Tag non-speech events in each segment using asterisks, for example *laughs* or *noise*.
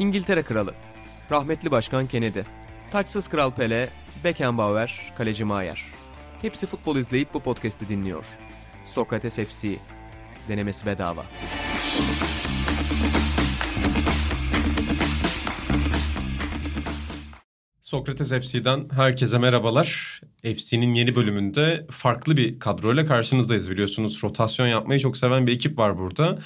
İngiltere Kralı, rahmetli Başkan Kennedy, taçsız Kral Pele, Beckenbauer, Kaleci Maier. Hepsi futbol izleyip bu podcast'i dinliyor. Sokrates FC, denemesi bedava. Sokrates FC'den herkese merhabalar. FC'nin yeni bölümünde farklı bir kadroyla karşınızdayız biliyorsunuz. Rotasyon yapmayı çok seven bir ekip var burada.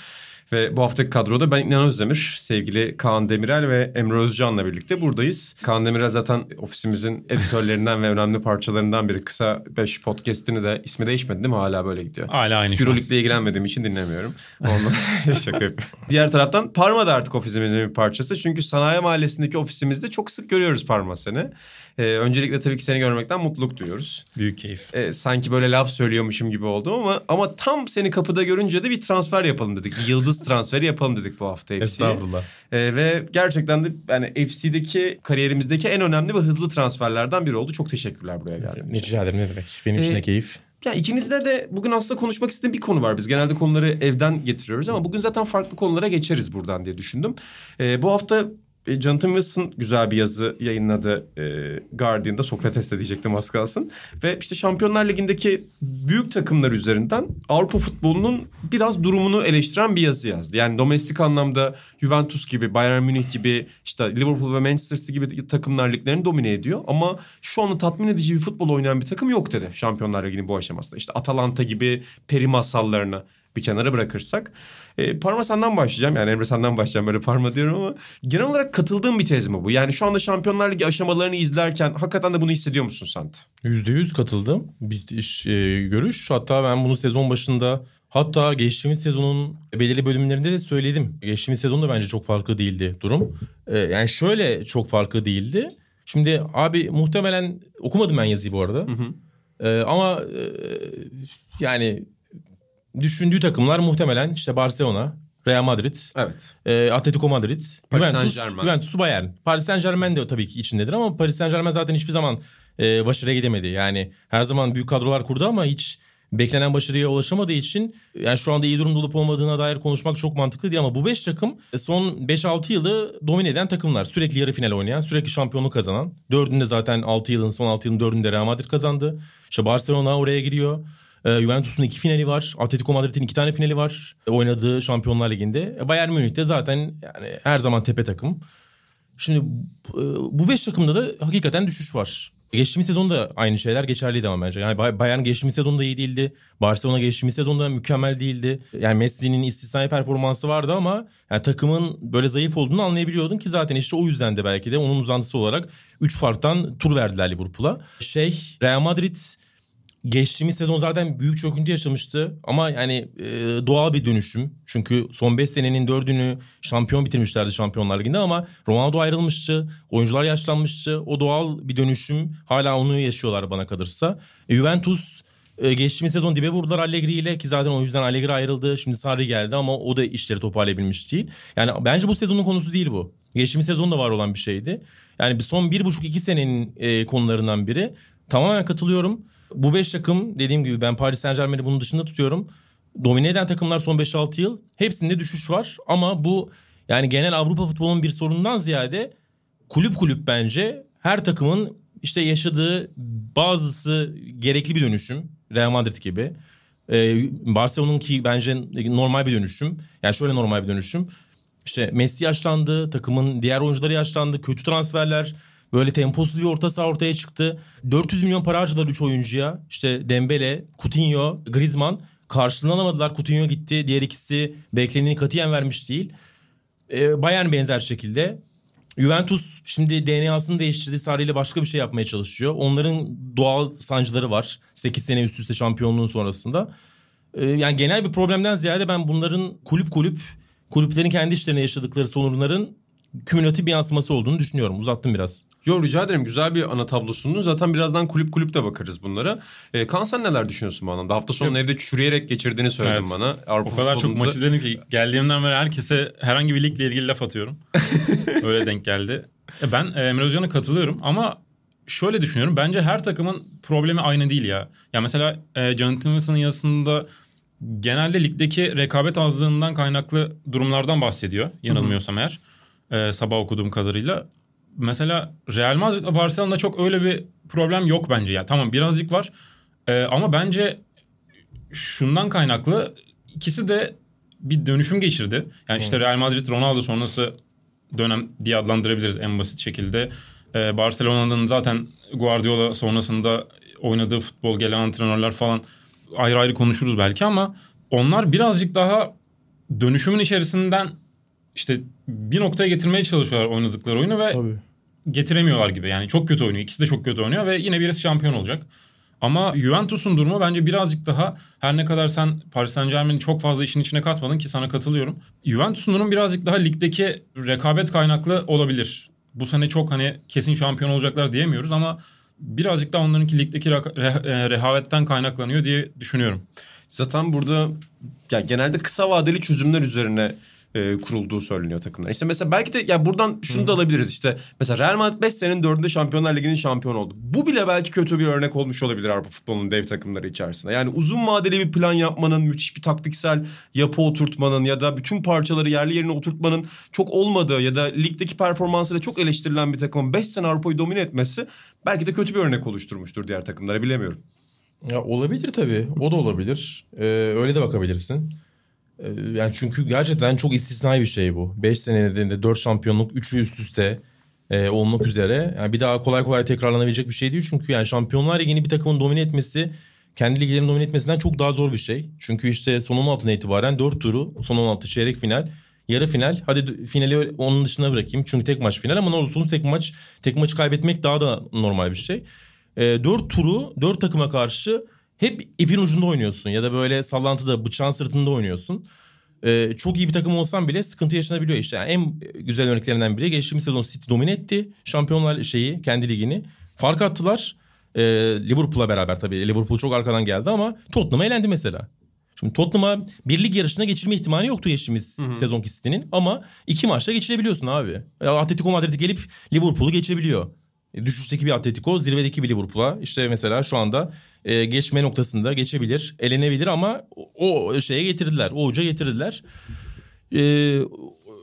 Ve bu haftaki kadroda ben İnan Özdemir, sevgili Kaan Demirel ve Emre Özcan'la birlikte buradayız. Kaan Demirel zaten ofisimizin editörlerinden ve önemli parçalarından biri. Kısa 5 podcast'ini de ismi değişmedi değil mi? Hala böyle gidiyor. Hala aynı. Euroleague'le ilgilenmediğim için dinlemiyorum. Ondan *laughs* şaka yapıyorum. Diğer taraftan Parma da artık ofisimizin bir parçası. Çünkü Sanayi Mahallesi'ndeki ofisimizde çok sık görüyoruz Parma seni. Ee, öncelikle tabii ki seni görmekten mutluluk duyuyoruz. Büyük keyif. Ee, sanki böyle laf söylüyormuşum gibi oldum ama ama tam seni kapıda görünce de bir transfer yapalım dedik. Bir yıldız *laughs* transferi yapalım dedik bu hafta FC'ye. Estağfurullah. Ee, ve gerçekten de yani FC'deki kariyerimizdeki en önemli ve hızlı transferlerden biri oldu. Çok teşekkürler buraya geldiğiniz için. rica ederim ne demek. Benim için de keyif. Ya ikinizde de bugün aslında konuşmak istediğim bir konu var. Biz genelde konuları evden getiriyoruz ama bugün zaten farklı konulara geçeriz buradan diye düşündüm. Ee, bu hafta e, Jonathan Wilson güzel bir yazı yayınladı e, Guardian'da. Sokrates de diyecektim az kalsın. Ve işte Şampiyonlar Ligi'ndeki büyük takımlar üzerinden Avrupa futbolunun biraz durumunu eleştiren bir yazı yazdı. Yani domestik anlamda Juventus gibi, Bayern Münih gibi, işte Liverpool ve Manchester City gibi takımlar liglerini domine ediyor. Ama şu anda tatmin edici bir futbol oynayan bir takım yok dedi Şampiyonlar Ligi'nin bu aşamasında. İşte Atalanta gibi peri masallarını bir kenara bırakırsak. E, Parma senden başlayacağım. Yani Emre senden başlayacağım böyle Parma diyorum ama genel olarak katıldığım bir tez mi bu? Yani şu anda Şampiyonlar Ligi aşamalarını izlerken hakikaten de bunu hissediyor musun? Yüzde yüz katıldım. Bir iş, e, görüş. Hatta ben bunu sezon başında hatta geçtiğimiz sezonun belirli bölümlerinde de söyledim. Geçtiğimiz sezonda bence çok farklı değildi durum. E, yani şöyle çok farklı değildi. Şimdi abi muhtemelen okumadım ben yazıyı bu arada. E, ama e, yani düşündüğü takımlar muhtemelen işte Barcelona, Real Madrid, Evet. e, Atletico Madrid, Paris Juventus. Juventus, Bayern. Paris Saint Germain de tabii ki içindedir ama Paris Saint Germain zaten hiçbir zaman e, başarıya gidemedi. Yani her zaman büyük kadrolar kurdu ama hiç beklenen başarıya ulaşamadığı için yani şu anda iyi durumda olup olmadığına dair konuşmak çok mantıklı değil ama bu 5 takım e, son 5-6 yılı domine eden takımlar. Sürekli yarı final oynayan, sürekli şampiyonluk kazanan. Dördünde zaten 6 yılın son 6 yılın dördünde Real Madrid kazandı. İşte Barcelona oraya giriyor. E, Juventus'un iki finali var. Atletico Madrid'in iki tane finali var. e, oynadığı Şampiyonlar Ligi'nde. E, Bayern Münih'te zaten yani her zaman tepe takım. Şimdi e, bu beş takımda da hakikaten düşüş var. Geçtiğimiz sezonda aynı şeyler geçerliydi ama bence. Yani Bay- Bayern geçtiğimiz sezonda iyi değildi. Barcelona geçtiğimiz sezonda mükemmel değildi. Yani Messi'nin istisnai performansı vardı ama yani takımın böyle zayıf olduğunu anlayabiliyordun ki zaten işte o yüzden de belki de onun uzantısı olarak 3 farktan tur verdiler Liverpool'a. Şey Real Madrid Geçtiğimiz sezon zaten büyük çöküntü yaşamıştı ama yani e, doğal bir dönüşüm. Çünkü son 5 senenin 4'ünü şampiyon bitirmişlerdi Şampiyonlar Ligi'nde ama Ronaldo ayrılmıştı. Oyuncular yaşlanmıştı. O doğal bir dönüşüm. Hala onu yaşıyorlar bana kalırsa. E, Juventus e, geçtiğimiz sezon dibe vurdular Allegri ile ki zaten o yüzden Allegri ayrıldı. Şimdi Sarri geldi ama o da işleri toparlayabilmiş değil. Yani bence bu sezonun konusu değil bu. Geçtiğimiz sezonda var olan bir şeydi. Yani son bir buçuk iki senenin e, konularından biri. Tamamen katılıyorum. Bu beş takım dediğim gibi ben Paris Saint Germain'i bunun dışında tutuyorum. Domine eden takımlar son 5-6 yıl. Hepsinde düşüş var ama bu yani genel Avrupa futbolunun bir sorunundan ziyade kulüp kulüp bence her takımın işte yaşadığı bazısı gerekli bir dönüşüm. Real Madrid gibi. Ee, Barcelona'nınki bence normal bir dönüşüm. Yani şöyle normal bir dönüşüm. İşte Messi yaşlandı, takımın diğer oyuncuları yaşlandı, kötü transferler, böyle temposuz bir orta saha ortaya çıktı. 400 milyon para harcadılar 3 oyuncuya. İşte Dembele, Coutinho, Griezmann karşılığını alamadılar. Coutinho gitti, diğer ikisi bekleneni katiyen vermiş değil. Ee, Bayern benzer şekilde. Juventus şimdi DNA'sını değiştirdi. Sarri ile başka bir şey yapmaya çalışıyor. Onların doğal sancıları var. 8 sene üst üste şampiyonluğun sonrasında. Ee, yani genel bir problemden ziyade ben bunların kulüp kulüp kulüplerin kendi işlerine yaşadıkları sorunların kümülatif bir yansıması olduğunu düşünüyorum. Uzattım biraz. Yok rica ederim güzel bir ana tablo sundun. Zaten birazdan kulüp kulüp de bakarız bunlara. Ee, Kaan sen neler düşünüyorsun bu anlamda? Hafta sonunu evde çürüyerek geçirdiğini söyledin Evet. bana. Avrupa O kadar çok futbolunda- maç izledim ki geldiğimden beri herkese herhangi bir ligle ilgili laf atıyorum. *laughs* Öyle denk geldi. E, Ben e, Emre Özcan'a katılıyorum ama şöyle düşünüyorum. Bence her takımın problemi aynı değil ya. Ya mesela e, Jonathan Wilson'ın yazısında genelde ligdeki rekabet azlığından kaynaklı durumlardan bahsediyor. Yanılmıyorsam eğer. E, sabah okuduğum kadarıyla. Mesela Real Madrid Barcelona'da çok öyle bir problem yok bence. Yani tamam birazcık var e, ama bence şundan kaynaklı ikisi de bir dönüşüm geçirdi. Yani işte Real Madrid Ronaldo sonrası dönem diye adlandırabiliriz en basit şekilde. Ee, Barcelona'nın zaten Guardiola sonrasında oynadığı futbol gelen antrenörler falan ayrı ayrı konuşuruz belki ama onlar birazcık daha dönüşümün içerisinden işte bir noktaya getirmeye çalışıyorlar oynadıkları oyunu ve Tabii. getiremiyorlar gibi. Yani çok kötü oynuyor. İkisi de çok kötü oynuyor ve yine birisi şampiyon olacak. Ama Juventus'un durumu bence birazcık daha her ne kadar sen Paris Saint Germain'i çok fazla işin içine katmadın ki sana katılıyorum. Juventus'un durumu birazcık daha ligdeki rekabet kaynaklı olabilir. Bu sene çok hani kesin şampiyon olacaklar diyemiyoruz ama birazcık da onlarınki ligdeki re- e, rehavetten kaynaklanıyor diye düşünüyorum. Zaten burada ya genelde kısa vadeli çözümler üzerine e, kurulduğu söyleniyor takımlar. İşte mesela belki de ya buradan şunu da alabiliriz işte. Mesela Real Madrid 5 senenin 4'ünde Şampiyonlar Ligi'nin şampiyon oldu. Bu bile belki kötü bir örnek olmuş olabilir Avrupa futbolunun dev takımları içerisinde. Yani uzun vadeli bir plan yapmanın, müthiş bir taktiksel yapı oturtmanın ya da bütün parçaları yerli yerine oturtmanın çok olmadığı ya da ligdeki performansıyla çok eleştirilen bir takımın 5 sene Avrupa'yı domine etmesi belki de kötü bir örnek oluşturmuştur diğer takımlara bilemiyorum. Ya olabilir tabii. O da olabilir. Ee, öyle de bakabilirsin. Ee, yani çünkü gerçekten çok istisnai bir şey bu. 5 senede 4 şampiyonluk 3'ü üst üste e, olmak üzere. Yani bir daha kolay kolay tekrarlanabilecek bir şey değil. Çünkü yani Şampiyonlar Ligi'ni bir takımın domine etmesi kendi liglerini domine etmesinden çok daha zor bir şey. Çünkü işte son 16'dan itibaren 4 turu, son 16 çeyrek final, yarı final. Hadi finali onun dışına bırakayım. Çünkü tek maç final ama ne olursa olsun tek maç tek maçı kaybetmek daha da normal bir şey. E, 4 turu 4 takıma karşı hep ipin ucunda oynuyorsun ya da böyle sallantıda bıçağın sırtında oynuyorsun. Ee, çok iyi bir takım olsan bile sıkıntı yaşanabiliyor işte. Yani en güzel örneklerinden biri geçtiğimiz sezon City domine etti. Şampiyonlar şeyi kendi ligini. Fark attılar. Ee, Liverpool'la beraber tabii. Liverpool çok arkadan geldi ama Tottenham'a elendi mesela. Şimdi Tottenham'a bir lig yarışına geçirme ihtimali yoktu geçtiğimiz sezonki City'nin. Ama iki maçta geçirebiliyorsun abi. Atletico Madrid gelip Liverpool'u geçebiliyor. E, Düşüşteki bir Atletico, zirvedeki bir Liverpool'a işte mesela şu anda e, geçme noktasında geçebilir, elenebilir ama o, şeye getirdiler, o uca getirdiler. E,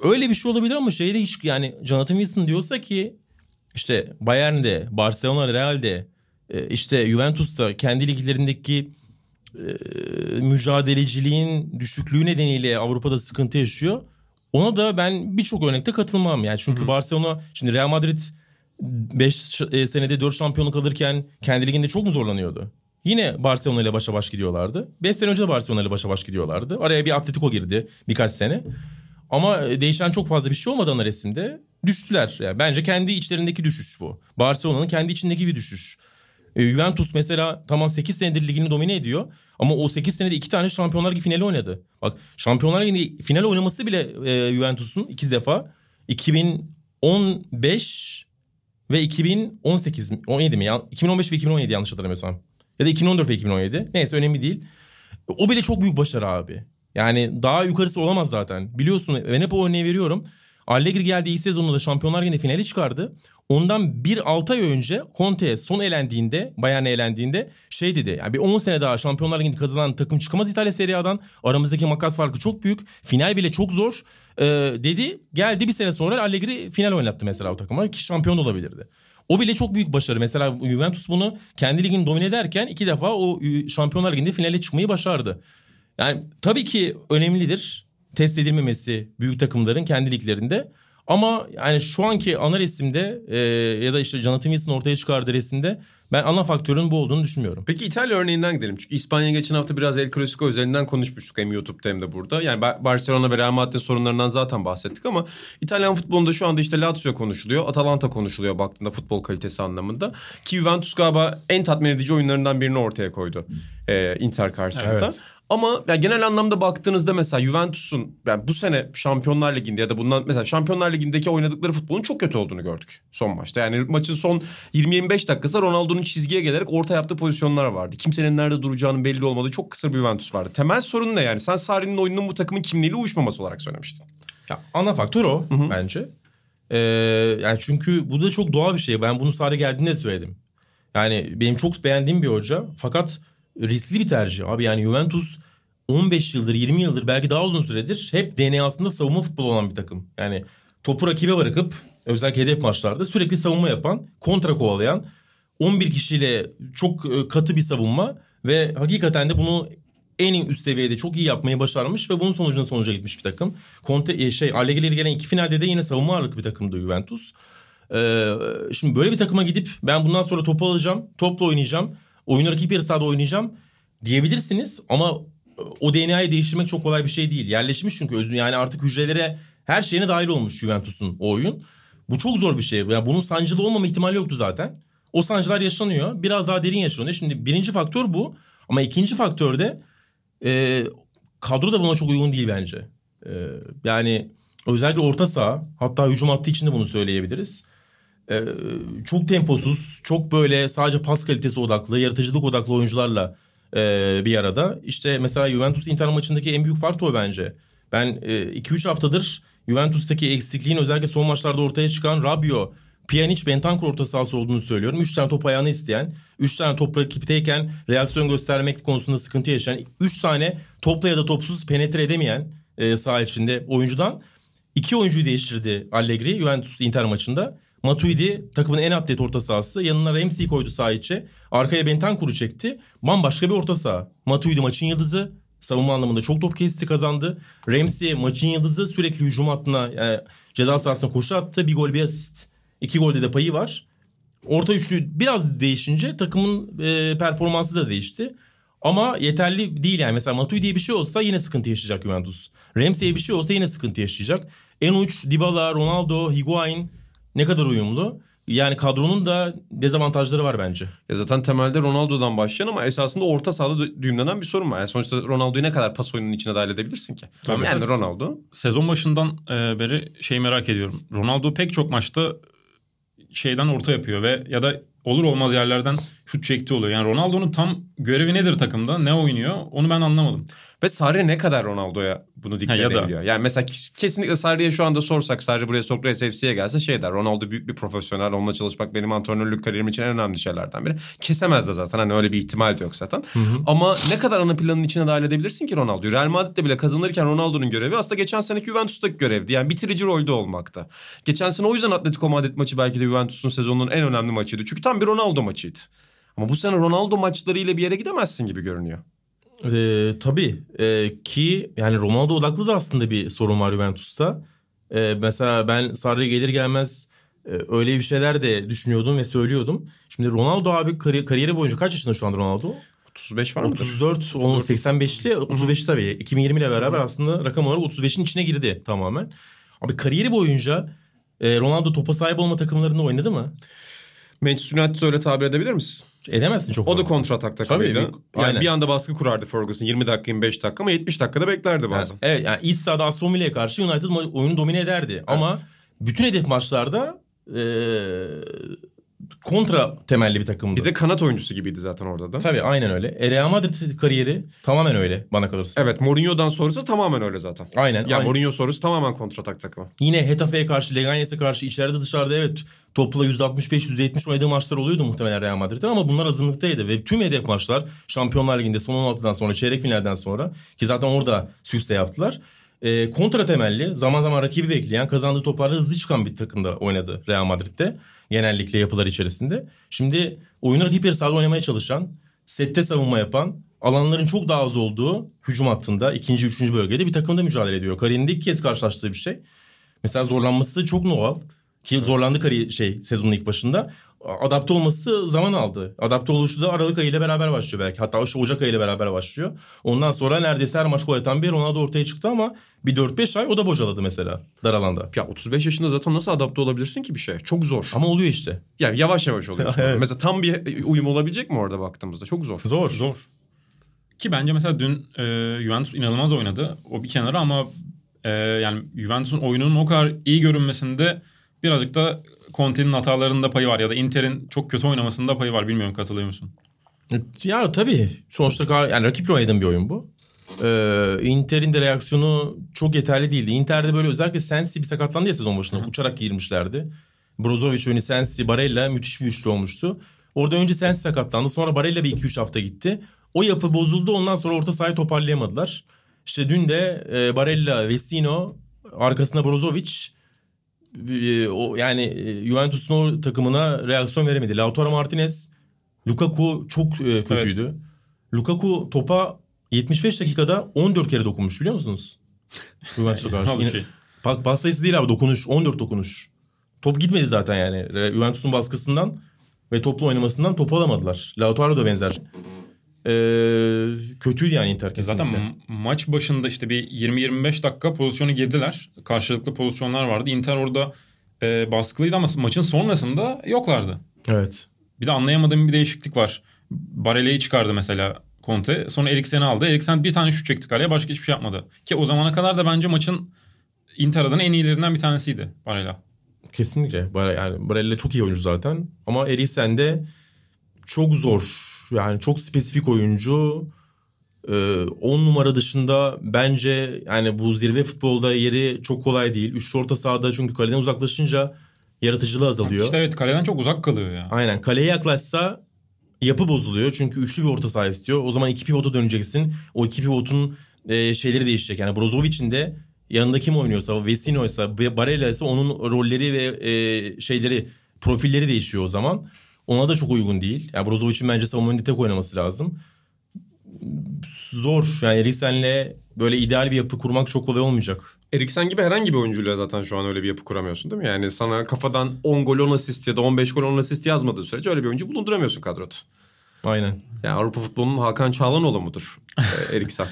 öyle bir şey olabilir ama şeyde hiç yani Jonathan Wilson diyorsa ki işte Bayern'de, Barcelona, Real'de, e, işte Juventus'ta kendi liglerindeki e, mücadeleciliğin düşüklüğü nedeniyle Avrupa'da sıkıntı yaşıyor. Ona da ben birçok örnekte katılmam yani. Çünkü Barcelona şimdi Real Madrid 5 senede 4 şampiyonluk alırken kendi liginde çok mu zorlanıyordu? Yine Barcelona ile başa baş gidiyorlardı. 5 sene önce de Barcelona ile başa baş gidiyorlardı. Araya bir Atletico girdi birkaç sene. Ama değişen çok fazla bir şey olmadan arasında düştüler. Yani bence kendi içlerindeki düşüş bu. Barcelona'nın kendi içindeki bir düşüş. E, Juventus mesela tamam 8 senedir ligini domine ediyor. Ama o 8 senede 2 tane Şampiyonlar Ligi finali oynadı. Bak Şampiyonlar Ligi'nde final oynaması bile e, Juventus'un 2 defa 2015 ve 2018 mi? 17 mi? Ya- 2015 ve 2017 yanlış hatırlamıyorsam. Ya da 2014 ve 2017. Neyse önemli değil. O bile çok büyük başarı abi. Yani daha yukarısı olamaz zaten. Biliyorsun ben hep o örneği veriyorum. Allegri geldi ilk sezonunda Şampiyonlar Ligi'nde finali çıkardı. Ondan bir 6 ay önce Conte son elendiğinde, Bayern'e elendiğinde şey dedi. Yani bir 10 sene daha Şampiyonlar Ligi'ni kazanan takım çıkamaz İtalya Serie A'dan. Aramızdaki makas farkı çok büyük. Final bile çok zor. Ee, dedi. Geldi bir sene sonra Allegri final oynattı mesela o takıma ki şampiyon da olabilirdi. O bile çok büyük başarı. Mesela Juventus bunu kendi ligini domine ederken iki defa o Şampiyonlar Ligi'nde finale çıkmayı başardı. Yani tabii ki önemlidir test edilmemesi büyük takımların kendi liglerinde. Ama yani şu anki ana resimde e, ya da işte Jonathan Wilson ortaya çıkardığı resimde ben ana faktörün bu olduğunu düşünmüyorum. Peki İtalya örneğinden gidelim. Çünkü İspanya geçen hafta biraz El Clasico üzerinden konuşmuştuk hem YouTube'da hem de burada. Yani Ba- Barcelona ve Real Madrid sorunlarından zaten bahsettik ama İtalyan futbolunda şu anda işte Lazio konuşuluyor. Atalanta konuşuluyor baktığında futbol kalitesi anlamında. Ki Juventus galiba en tatmin edici oyunlarından birini ortaya koydu. Ee, Inter karşısında. Evet. Ama yani genel anlamda baktığınızda mesela Juventus'un yani bu sene Şampiyonlar Ligi'nde ya da bundan mesela Şampiyonlar Ligi'ndeki oynadıkları futbolun çok kötü olduğunu gördük son maçta. Yani maçın son 20-25 dakikasında Ronaldo'nun çizgiye gelerek orta yaptığı pozisyonlar vardı. Kimsenin nerede duracağının belli olmadığı çok kısa bir Juventus vardı. Temel sorun ne yani? Sen Sarri'nin oyunun bu takımın kimliğiyle uyuşmaması olarak söylemiştin. Ya ana faktör o bence. Ee, yani çünkü bu da çok doğal bir şey. Ben bunu Sarri geldiğinde de söyledim. Yani benim çok beğendiğim bir hoca fakat riskli bir tercih. Abi yani Juventus 15 yıldır 20 yıldır belki daha uzun süredir hep DNA'sında savunma futbolu olan bir takım. Yani topu rakibe bırakıp özellikle hedef maçlarda sürekli savunma yapan, kontra kovalayan 11 kişiyle çok e, katı bir savunma ve hakikaten de bunu en üst seviyede çok iyi yapmayı başarmış ve bunun sonucunda sonuca gitmiş bir takım. Conte e, şey Allegri'yle gelen iki finalde de yine savunma ağırlıklı bir takımdı Juventus. Ee, şimdi böyle bir takıma gidip ben bundan sonra topu alacağım, topla oynayacağım, oyunu rakip yarı sahada oynayacağım diyebilirsiniz ama o DNA'yı değiştirmek çok kolay bir şey değil. Yerleşmiş çünkü özü yani artık hücrelere her şeyine dahil olmuş Juventus'un o oyun. Bu çok zor bir şey. Yani bunun sancılı olmama ihtimali yoktu zaten. O sancılar yaşanıyor. Biraz daha derin yaşanıyor. Şimdi birinci faktör bu. Ama ikinci faktör de e, kadro da buna çok uygun değil bence. E, yani özellikle orta saha hatta hücum hattı için de bunu söyleyebiliriz. E, çok temposuz, çok böyle sadece pas kalitesi odaklı, yaratıcılık odaklı oyuncularla e, bir arada. İşte mesela Juventus Inter maçındaki en büyük fark o bence. Ben 2-3 e, haftadır Juventus'taki eksikliğin özellikle son maçlarda ortaya çıkan Rabio, Pjanic, Bentancur orta sahası olduğunu söylüyorum. 3 tane top ayağını isteyen, 3 tane top rakipteyken reaksiyon göstermek konusunda sıkıntı yaşayan, 3 tane topla ya da topsuz penetre edemeyen e, saha içinde oyuncudan iki oyuncuyu değiştirdi Allegri Juventus Inter maçında. Matuidi takımın en atlet orta sahası. Yanına Ramsey koydu saha içi. Arkaya Bentancur'u çekti. Bambaşka bir orta saha. Matuidi maçın yıldızı. Savunma anlamında çok top kesti kazandı. Ramsey maçın yıldızı sürekli hücum hattına yani ceza sahasına koşu attı. Bir gol bir asist. İki golde de payı var. Orta üçlü biraz değişince takımın e, performansı da değişti. Ama yeterli değil yani. Mesela Matuidi'ye bir şey olsa yine sıkıntı yaşayacak Juventus. Ramsey'e bir şey olsa yine sıkıntı yaşayacak. En uç Dybala, Ronaldo, Higuain ne kadar uyumlu? Yani kadronun da dezavantajları var bence. Ya zaten temelde Ronaldo'dan başlayan ama esasında orta sahada düğümlenen bir sorun var. Yani sonuçta Ronaldo'yu ne kadar pas oyununun içine dahil edebilirsin ki? Tabii yani Ronaldo. Sezon başından e, beri şey merak ediyorum. Ronaldo pek çok maçta şeyden orta yapıyor ve ya da olur olmaz yerlerden şut çekti oluyor. Yani Ronaldo'nun tam görevi nedir takımda? Ne oynuyor? Onu ben anlamadım. Ve Sarri ne kadar Ronaldo'ya bunu dikte edebiliyor? Yani mesela kesinlikle Sarri'ye şu anda sorsak Sarri buraya Sokrates FC'ye gelse şey der. Ronaldo büyük bir profesyonel. Onunla çalışmak benim antrenörlük kariyerim için en önemli şeylerden biri. Kesemez de zaten. Hani öyle bir ihtimal de yok zaten. Hı hı. Ama ne kadar ana planın içine dahil edebilirsin ki Ronaldo'yu? Real Madrid'de bile kazanırken Ronaldo'nun görevi aslında geçen seneki Juventus'taki görevdi. Yani bitirici rolde olmakta. Geçen sene o yüzden Atletico Madrid maçı belki de Juventus'un sezonunun en önemli maçıydı. Çünkü tam bir Ronaldo maçıydı. Ama bu sene Ronaldo maçlarıyla bir yere gidemezsin gibi görünüyor. Ee, tabii ee, ki yani Ronaldo odaklı da aslında bir sorun var Juventus'ta. Ee, mesela ben Sarri gelir gelmez e, öyle bir şeyler de düşünüyordum ve söylüyordum. Şimdi Ronaldo abi kari- kariyeri boyunca kaç yaşında şu an Ronaldo? 35 var 34, 10, 85'li 35 tabii. 2020 ile beraber aslında rakam olarak 35'in içine girdi tamamen. Abi kariyeri boyunca e, Ronaldo topa sahip olma takımlarında oynadı mı? Manchester United öyle tabir edebilir misin? Edemezsin çok fazla. O da kontra atak takımıydı. Tabii, yani aynen. bir anda baskı kurardı Ferguson 20 dakika 25 dakika ama 70 dakikada beklerdi bazen. Yani, evet yani iç sahada Aston Villa'ya karşı United oyunu domine ederdi. Evet. Ama bütün hedef maçlarda ee, kontra temelli bir takımdı. Bir de kanat oyuncusu gibiydi zaten orada da. Tabii aynen öyle. E, Real Madrid kariyeri tamamen öyle bana kalırsa. Evet Mourinho'dan sonrası tamamen öyle zaten. Aynen. Ya aynen. Mourinho sonrası tamamen kontratak takımı. Yine Hetafe'ye karşı, Leganes'e karşı içeride dışarıda evet topla %65-%70 oynadığı maçlar oluyordu muhtemelen Real Madrid'de ama bunlar azınlıktaydı. Ve tüm hedef maçlar Şampiyonlar Ligi'nde son 16'dan sonra çeyrek finalden sonra ki zaten orada sükse yaptılar. E, kontra temelli zaman zaman rakibi bekleyen kazandığı toplarla hızlı çıkan bir takımda oynadı Real Madrid'de genellikle yapılar içerisinde. Şimdi oyunu rakip yarı sahada oynamaya çalışan, sette savunma yapan, alanların çok daha az olduğu hücum hattında ikinci, üçüncü bölgede bir takımda mücadele ediyor. Kariyerinde ilk kez karşılaştığı bir şey. Mesela zorlanması çok doğal. Ki zorlandı kariyer şey sezonun ilk başında adapte olması zaman aldı. Adapte oluşu da Aralık ayıyla beraber başlıyor belki. Hatta şu Ocak ayıyla beraber başlıyor. Ondan sonra neredeyse her maç gol atan bir Ronaldo ortaya çıktı ama bir 4-5 ay o da bocaladı mesela dar alanda. Ya 35 yaşında zaten nasıl adapte olabilirsin ki bir şey? Çok zor. Ama oluyor işte. Yani yavaş yavaş oluyor. *laughs* evet. Mesela tam bir uyum olabilecek mi orada baktığımızda? Çok zor. Zor. Zor. Ki bence mesela dün e, Juventus inanılmaz oynadı. O bir kenara ama e, yani Juventus'un oyununun o kadar iyi görünmesinde birazcık da Conte'nin hatalarında payı var ya da Inter'in çok kötü oynamasında payı var. Bilmiyorum katılıyor musun? Ya tabii. Sonuçta yani rakiple oynadığın bir oyun bu. Ee, Inter'in de reaksiyonu çok yeterli değildi. Inter'de böyle özellikle Sensi bir sakatlandı ya sezon başında. Hı. Uçarak girmişlerdi. Brozovic önü Sensi, Barella müthiş bir üçlü olmuştu. Orada önce Sensi sakatlandı. Sonra Barella bir 2-3 hafta gitti. O yapı bozuldu. Ondan sonra orta sahayı toparlayamadılar. İşte dün de e, Barella, Vesino, arkasında Brozovic o yani e, Juventus'un o takımına reaksiyon veremedi. Lautaro Martinez, Lukaku çok e, kötüydü. Lukaku topa 75 dakikada 14 kere dokunmuş biliyor musunuz? Juventus'a *laughs* karşı. Yine- şey. Pas, sayısı değil abi dokunuş 14 dokunuş. Top gitmedi zaten yani. E, Juventus'un baskısından ve toplu oynamasından topu alamadılar. Lautaro da benzer. Ee, kötüydü yani Inter kesinlikle. Zaten ma- maç başında işte bir 20-25 dakika pozisyonu girdiler. Karşılıklı pozisyonlar vardı. Inter orada e, baskılıydı ama maçın sonrasında yoklardı. Evet. Bir de anlayamadığım bir değişiklik var. Barela'yı çıkardı mesela Conte. Sonra Eriksen'i aldı. Eriksen bir tane şut çekti kaleye başka hiçbir şey yapmadı. Ki o zamana kadar da bence maçın Inter adına en iyilerinden bir tanesiydi Barela. Kesinlikle. Yani Barella çok iyi oyuncu zaten. Ama Eriksen de çok zor. Yani çok spesifik oyuncu. 10 numara dışında bence yani bu zirve futbolda yeri çok kolay değil. Üçlü orta sahada çünkü kaleden uzaklaşınca yaratıcılığı azalıyor. İşte evet kaleden çok uzak kalıyor ya. Aynen kaleye yaklaşsa yapı bozuluyor. Çünkü üçlü bir orta saha istiyor. O zaman iki pivota döneceksin. O iki pivotun e, şeyleri değişecek. Yani Brozovic'in de yanında kim oynuyorsa, Vecino'ysa, Barella ise onun rolleri ve e, şeyleri, profilleri değişiyor o zaman. Ona da çok uygun değil. Yani Brozovic'in bence savunmanın tek oynaması lazım. Zor. Yani Eriksen'le böyle ideal bir yapı kurmak çok kolay olmayacak. Eriksen gibi herhangi bir oyuncuyla zaten şu an öyle bir yapı kuramıyorsun değil mi? Yani sana kafadan 10 gol 10 asist ya da 15 gol 10 asist yazmadığı sürece öyle bir oyuncu bulunduramıyorsun kadroda. Aynen. Yani Avrupa futbolunun Hakan Çağlanoğlu mudur *laughs* e, Eriksen?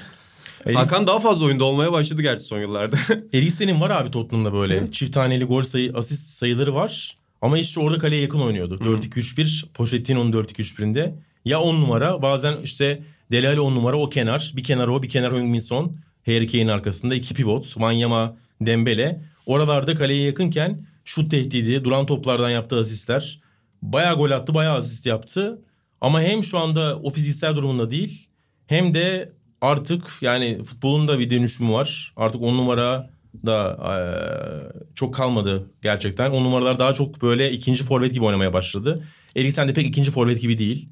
Erik- Hakan daha fazla oyunda olmaya başladı gerçi son yıllarda. *laughs* Eriksen'in var abi Tottenham'da böyle. Çift taneli gol sayı, asist sayıları var. Ama işte orada kaleye yakın oynuyordu. 4-2-3-1, Pochettino'nun 4-2-3-1'inde. Ya 10 numara bazen işte Delali 10 numara o kenar. Bir kenar o bir kenar Heung-min. Harry Kane'in arkasında iki pivot. Wanyama, Dembele. Oralarda kaleye yakınken şut tehdidi, duran toplardan yaptığı asistler. Bayağı gol attı, bayağı asist yaptı. Ama hem şu anda o fiziksel durumunda değil hem de artık yani futbolun da bir dönüşümü var. Artık on numara da eee, çok kalmadı gerçekten. On numaralar daha çok böyle ikinci forvet gibi oynamaya başladı. Eriksen de pek ikinci forvet gibi değil.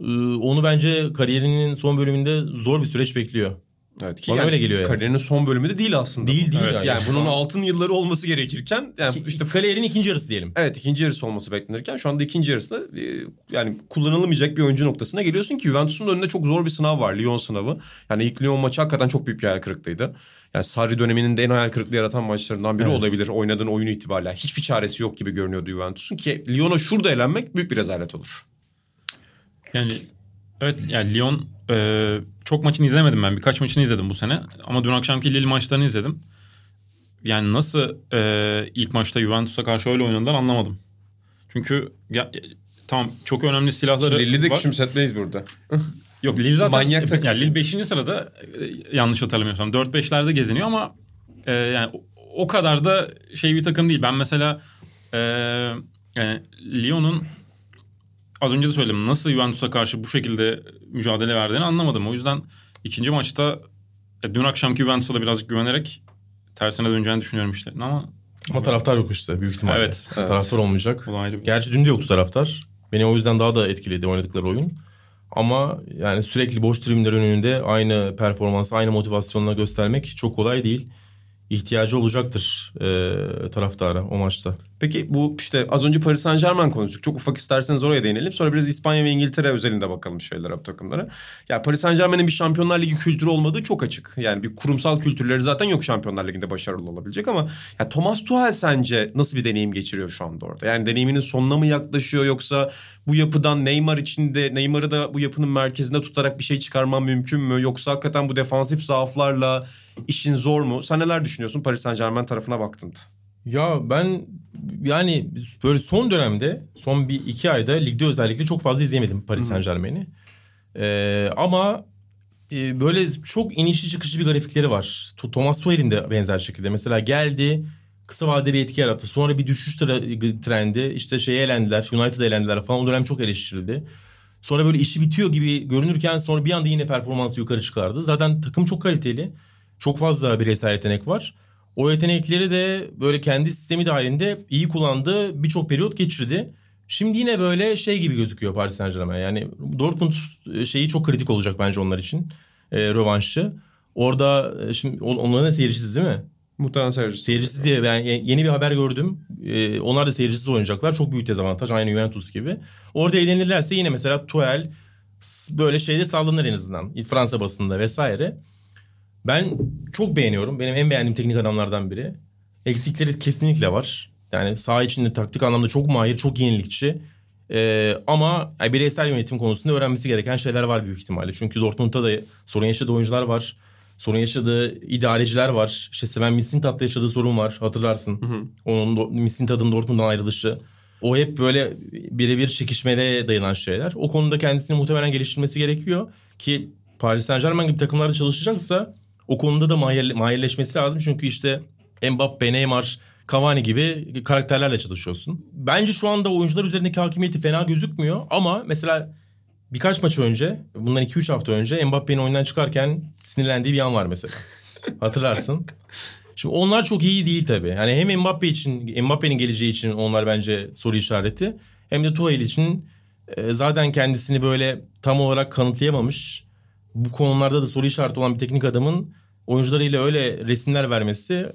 Ee, Onu bence kariyerinin son bölümünde zor bir süreç bekliyor. evet ki Bana öyle geliyor yani. Kariyerinin son bölümü de değil aslında. Değil değil Evet, yani. Yani bunun an- altın yılları olması gerekirken yani Ki- işte kariyerin ikinci yarısı diyelim. Evet ikinci yarısı olması beklenirken şu anda ikinci yarısında e, yani kullanılamayacak bir oyuncu noktasına geliyorsun ki Juventus'un önünde çok zor bir sınav var. Lyon sınavı. Yani ilk Lyon maçı hakikaten çok büyük bir hayal kırıklığıydı. Yani Sarri döneminin de en hayal kırıklığı yaratan maçlarından biri Evet. olabilir. Oynadığın oyunu itibariyle. Hiçbir çaresi yok gibi görünüyordu Juventus'un ki Lyon'a şurada elenmek büyük bir rezalet olur. Yani evet yani Lyon e, çok maçını izlemedim ben. Birkaç maçını izledim bu sene. Ama dün akşamki Lille maçlarını izledim. Yani nasıl e, ilk maçta Juventus'a karşı öyle oynadılar anlamadım. Çünkü ya, e, tamam çok önemli silahları Lille'i de var. küçümsetmeyiz burada. *laughs* Yok Lille zaten Manyak takım. yani Lille 5. sırada e, yanlış hatırlamıyorsam 4-5'lerde geziniyor ama e, yani o, o kadar da şey bir takım değil. Ben mesela e, yani Lyon'un az önce de söyledim nasıl Juventus'a karşı bu şekilde mücadele verdiğini anlamadım. O yüzden ikinci maçta e, dün akşamki Juventus'a da birazcık güvenerek tersine döneceğini düşünüyorum işlerin ama Ama taraftar yok işte büyük ihtimalle. Evet, evet. Taraftar olmayacak. bu ayrı bir... Gerçi dün de yoktu taraftar. Beni o yüzden daha da etkiledi oynadıkları oyun. Ama yani sürekli boş tribünler önünde aynı performansı, aynı motivasyonla göstermek çok kolay değil. İhtiyacı olacaktır e, taraftara o maçta. Peki bu işte az önce Paris Saint Germain konuştuk. Çok ufak isterseniz oraya değinelim. Sonra biraz İspanya ve İngiltere özelinde bakalım şeylere bu takımlara. Ya Paris Saint Germain'in bir Şampiyonlar Ligi kültürü olmadığı çok açık. Yani bir kurumsal kültürleri zaten yok Şampiyonlar Ligi'nde başarılı olabilecek ama ya Thomas Tuchel sence nasıl bir deneyim geçiriyor şu anda orada? Yani deneyiminin sonuna mı yaklaşıyor yoksa bu yapıdan Neymar içinde Neymar'ı da bu yapının merkezinde tutarak bir şey çıkarman mümkün mü? Yoksa hakikaten bu defansif zaaflarla işin zor mu? Sen neler düşünüyorsun Paris Saint Germain tarafına baktığında? Ya ben yani böyle son dönemde son bir iki ayda ligde özellikle çok fazla izleyemedim Paris Saint Germain'i. Ee, ama e, böyle çok inişli çıkışlı bir grafikleri var. Thomas Tuchel'in de benzer şekilde. Mesela geldi kısa vadede bir etki yarattı. Sonra bir düşüş trendi işte şeye elendiler United'a elendiler falan o dönem çok eleştirildi. Sonra böyle işi bitiyor gibi görünürken sonra bir anda yine performansı yukarı çıkardı. Zaten takım çok kaliteli. Çok fazla bireysel yetenek var. O yetenekleri de böyle kendi sistemi dahilinde iyi kullandı. Birçok periyot geçirdi. Şimdi yine böyle şey gibi gözüküyor Paris Saint Germain. Yani Dortmund şeyi çok kritik olacak bence onlar için. E, rövanşı. Orada e, şimdi on- onların da seyircisiz değil mi? Muhtemelen seyircisiz. Seyircisiz diye ben ye- yeni bir haber gördüm. Ee, onlar da seyircisiz oynayacaklar. Çok büyük dezavantaj. Aynı Juventus gibi. Orada eğlenirlerse yine mesela Tuchel s- böyle şeyde sallanır en azından. Fransa basında vesaire. Ben çok beğeniyorum. Benim en beğendiğim teknik adamlardan biri. Eksikleri kesinlikle var. Yani saha içinde taktik anlamda çok mahir, çok yenilikçi. Ee, ama yani bireysel yönetim konusunda öğrenmesi gereken şeyler var büyük ihtimalle. Çünkü Dortmund'da da sorun yaşadığı oyuncular var. Sorun yaşadığı idareciler var. İşte Sven Mislintat'ta yaşadığı sorun var. Hatırlarsın. Onun Do- Mislintat'ın Dortmund'dan ayrılışı. O hep böyle birebir çekişmeye dayanan şeyler. O konuda kendisini muhtemelen geliştirmesi gerekiyor. Ki Paris Saint Germain gibi takımlarda çalışacaksa o konuda da mahir, mahirleşmesi lazım. Çünkü işte Mbappe, Neymar, Cavani gibi karakterlerle çalışıyorsun. Bence şu anda oyuncular üzerindeki hakimiyeti fena gözükmüyor. Ama mesela birkaç maç önce, bundan 2-3 hafta önce Mbappe'nin oyundan çıkarken sinirlendiği bir an var mesela. *laughs* Hatırlarsın. Şimdi onlar çok iyi değil tabii. Yani hem Mbappe için, Mbappe'nin geleceği için onlar bence soru işareti. Hem de Tuchel için e, zaten kendisini böyle tam olarak kanıtlayamamış. Bu konularda da soru işareti olan bir teknik adamın oyuncularıyla öyle resimler vermesi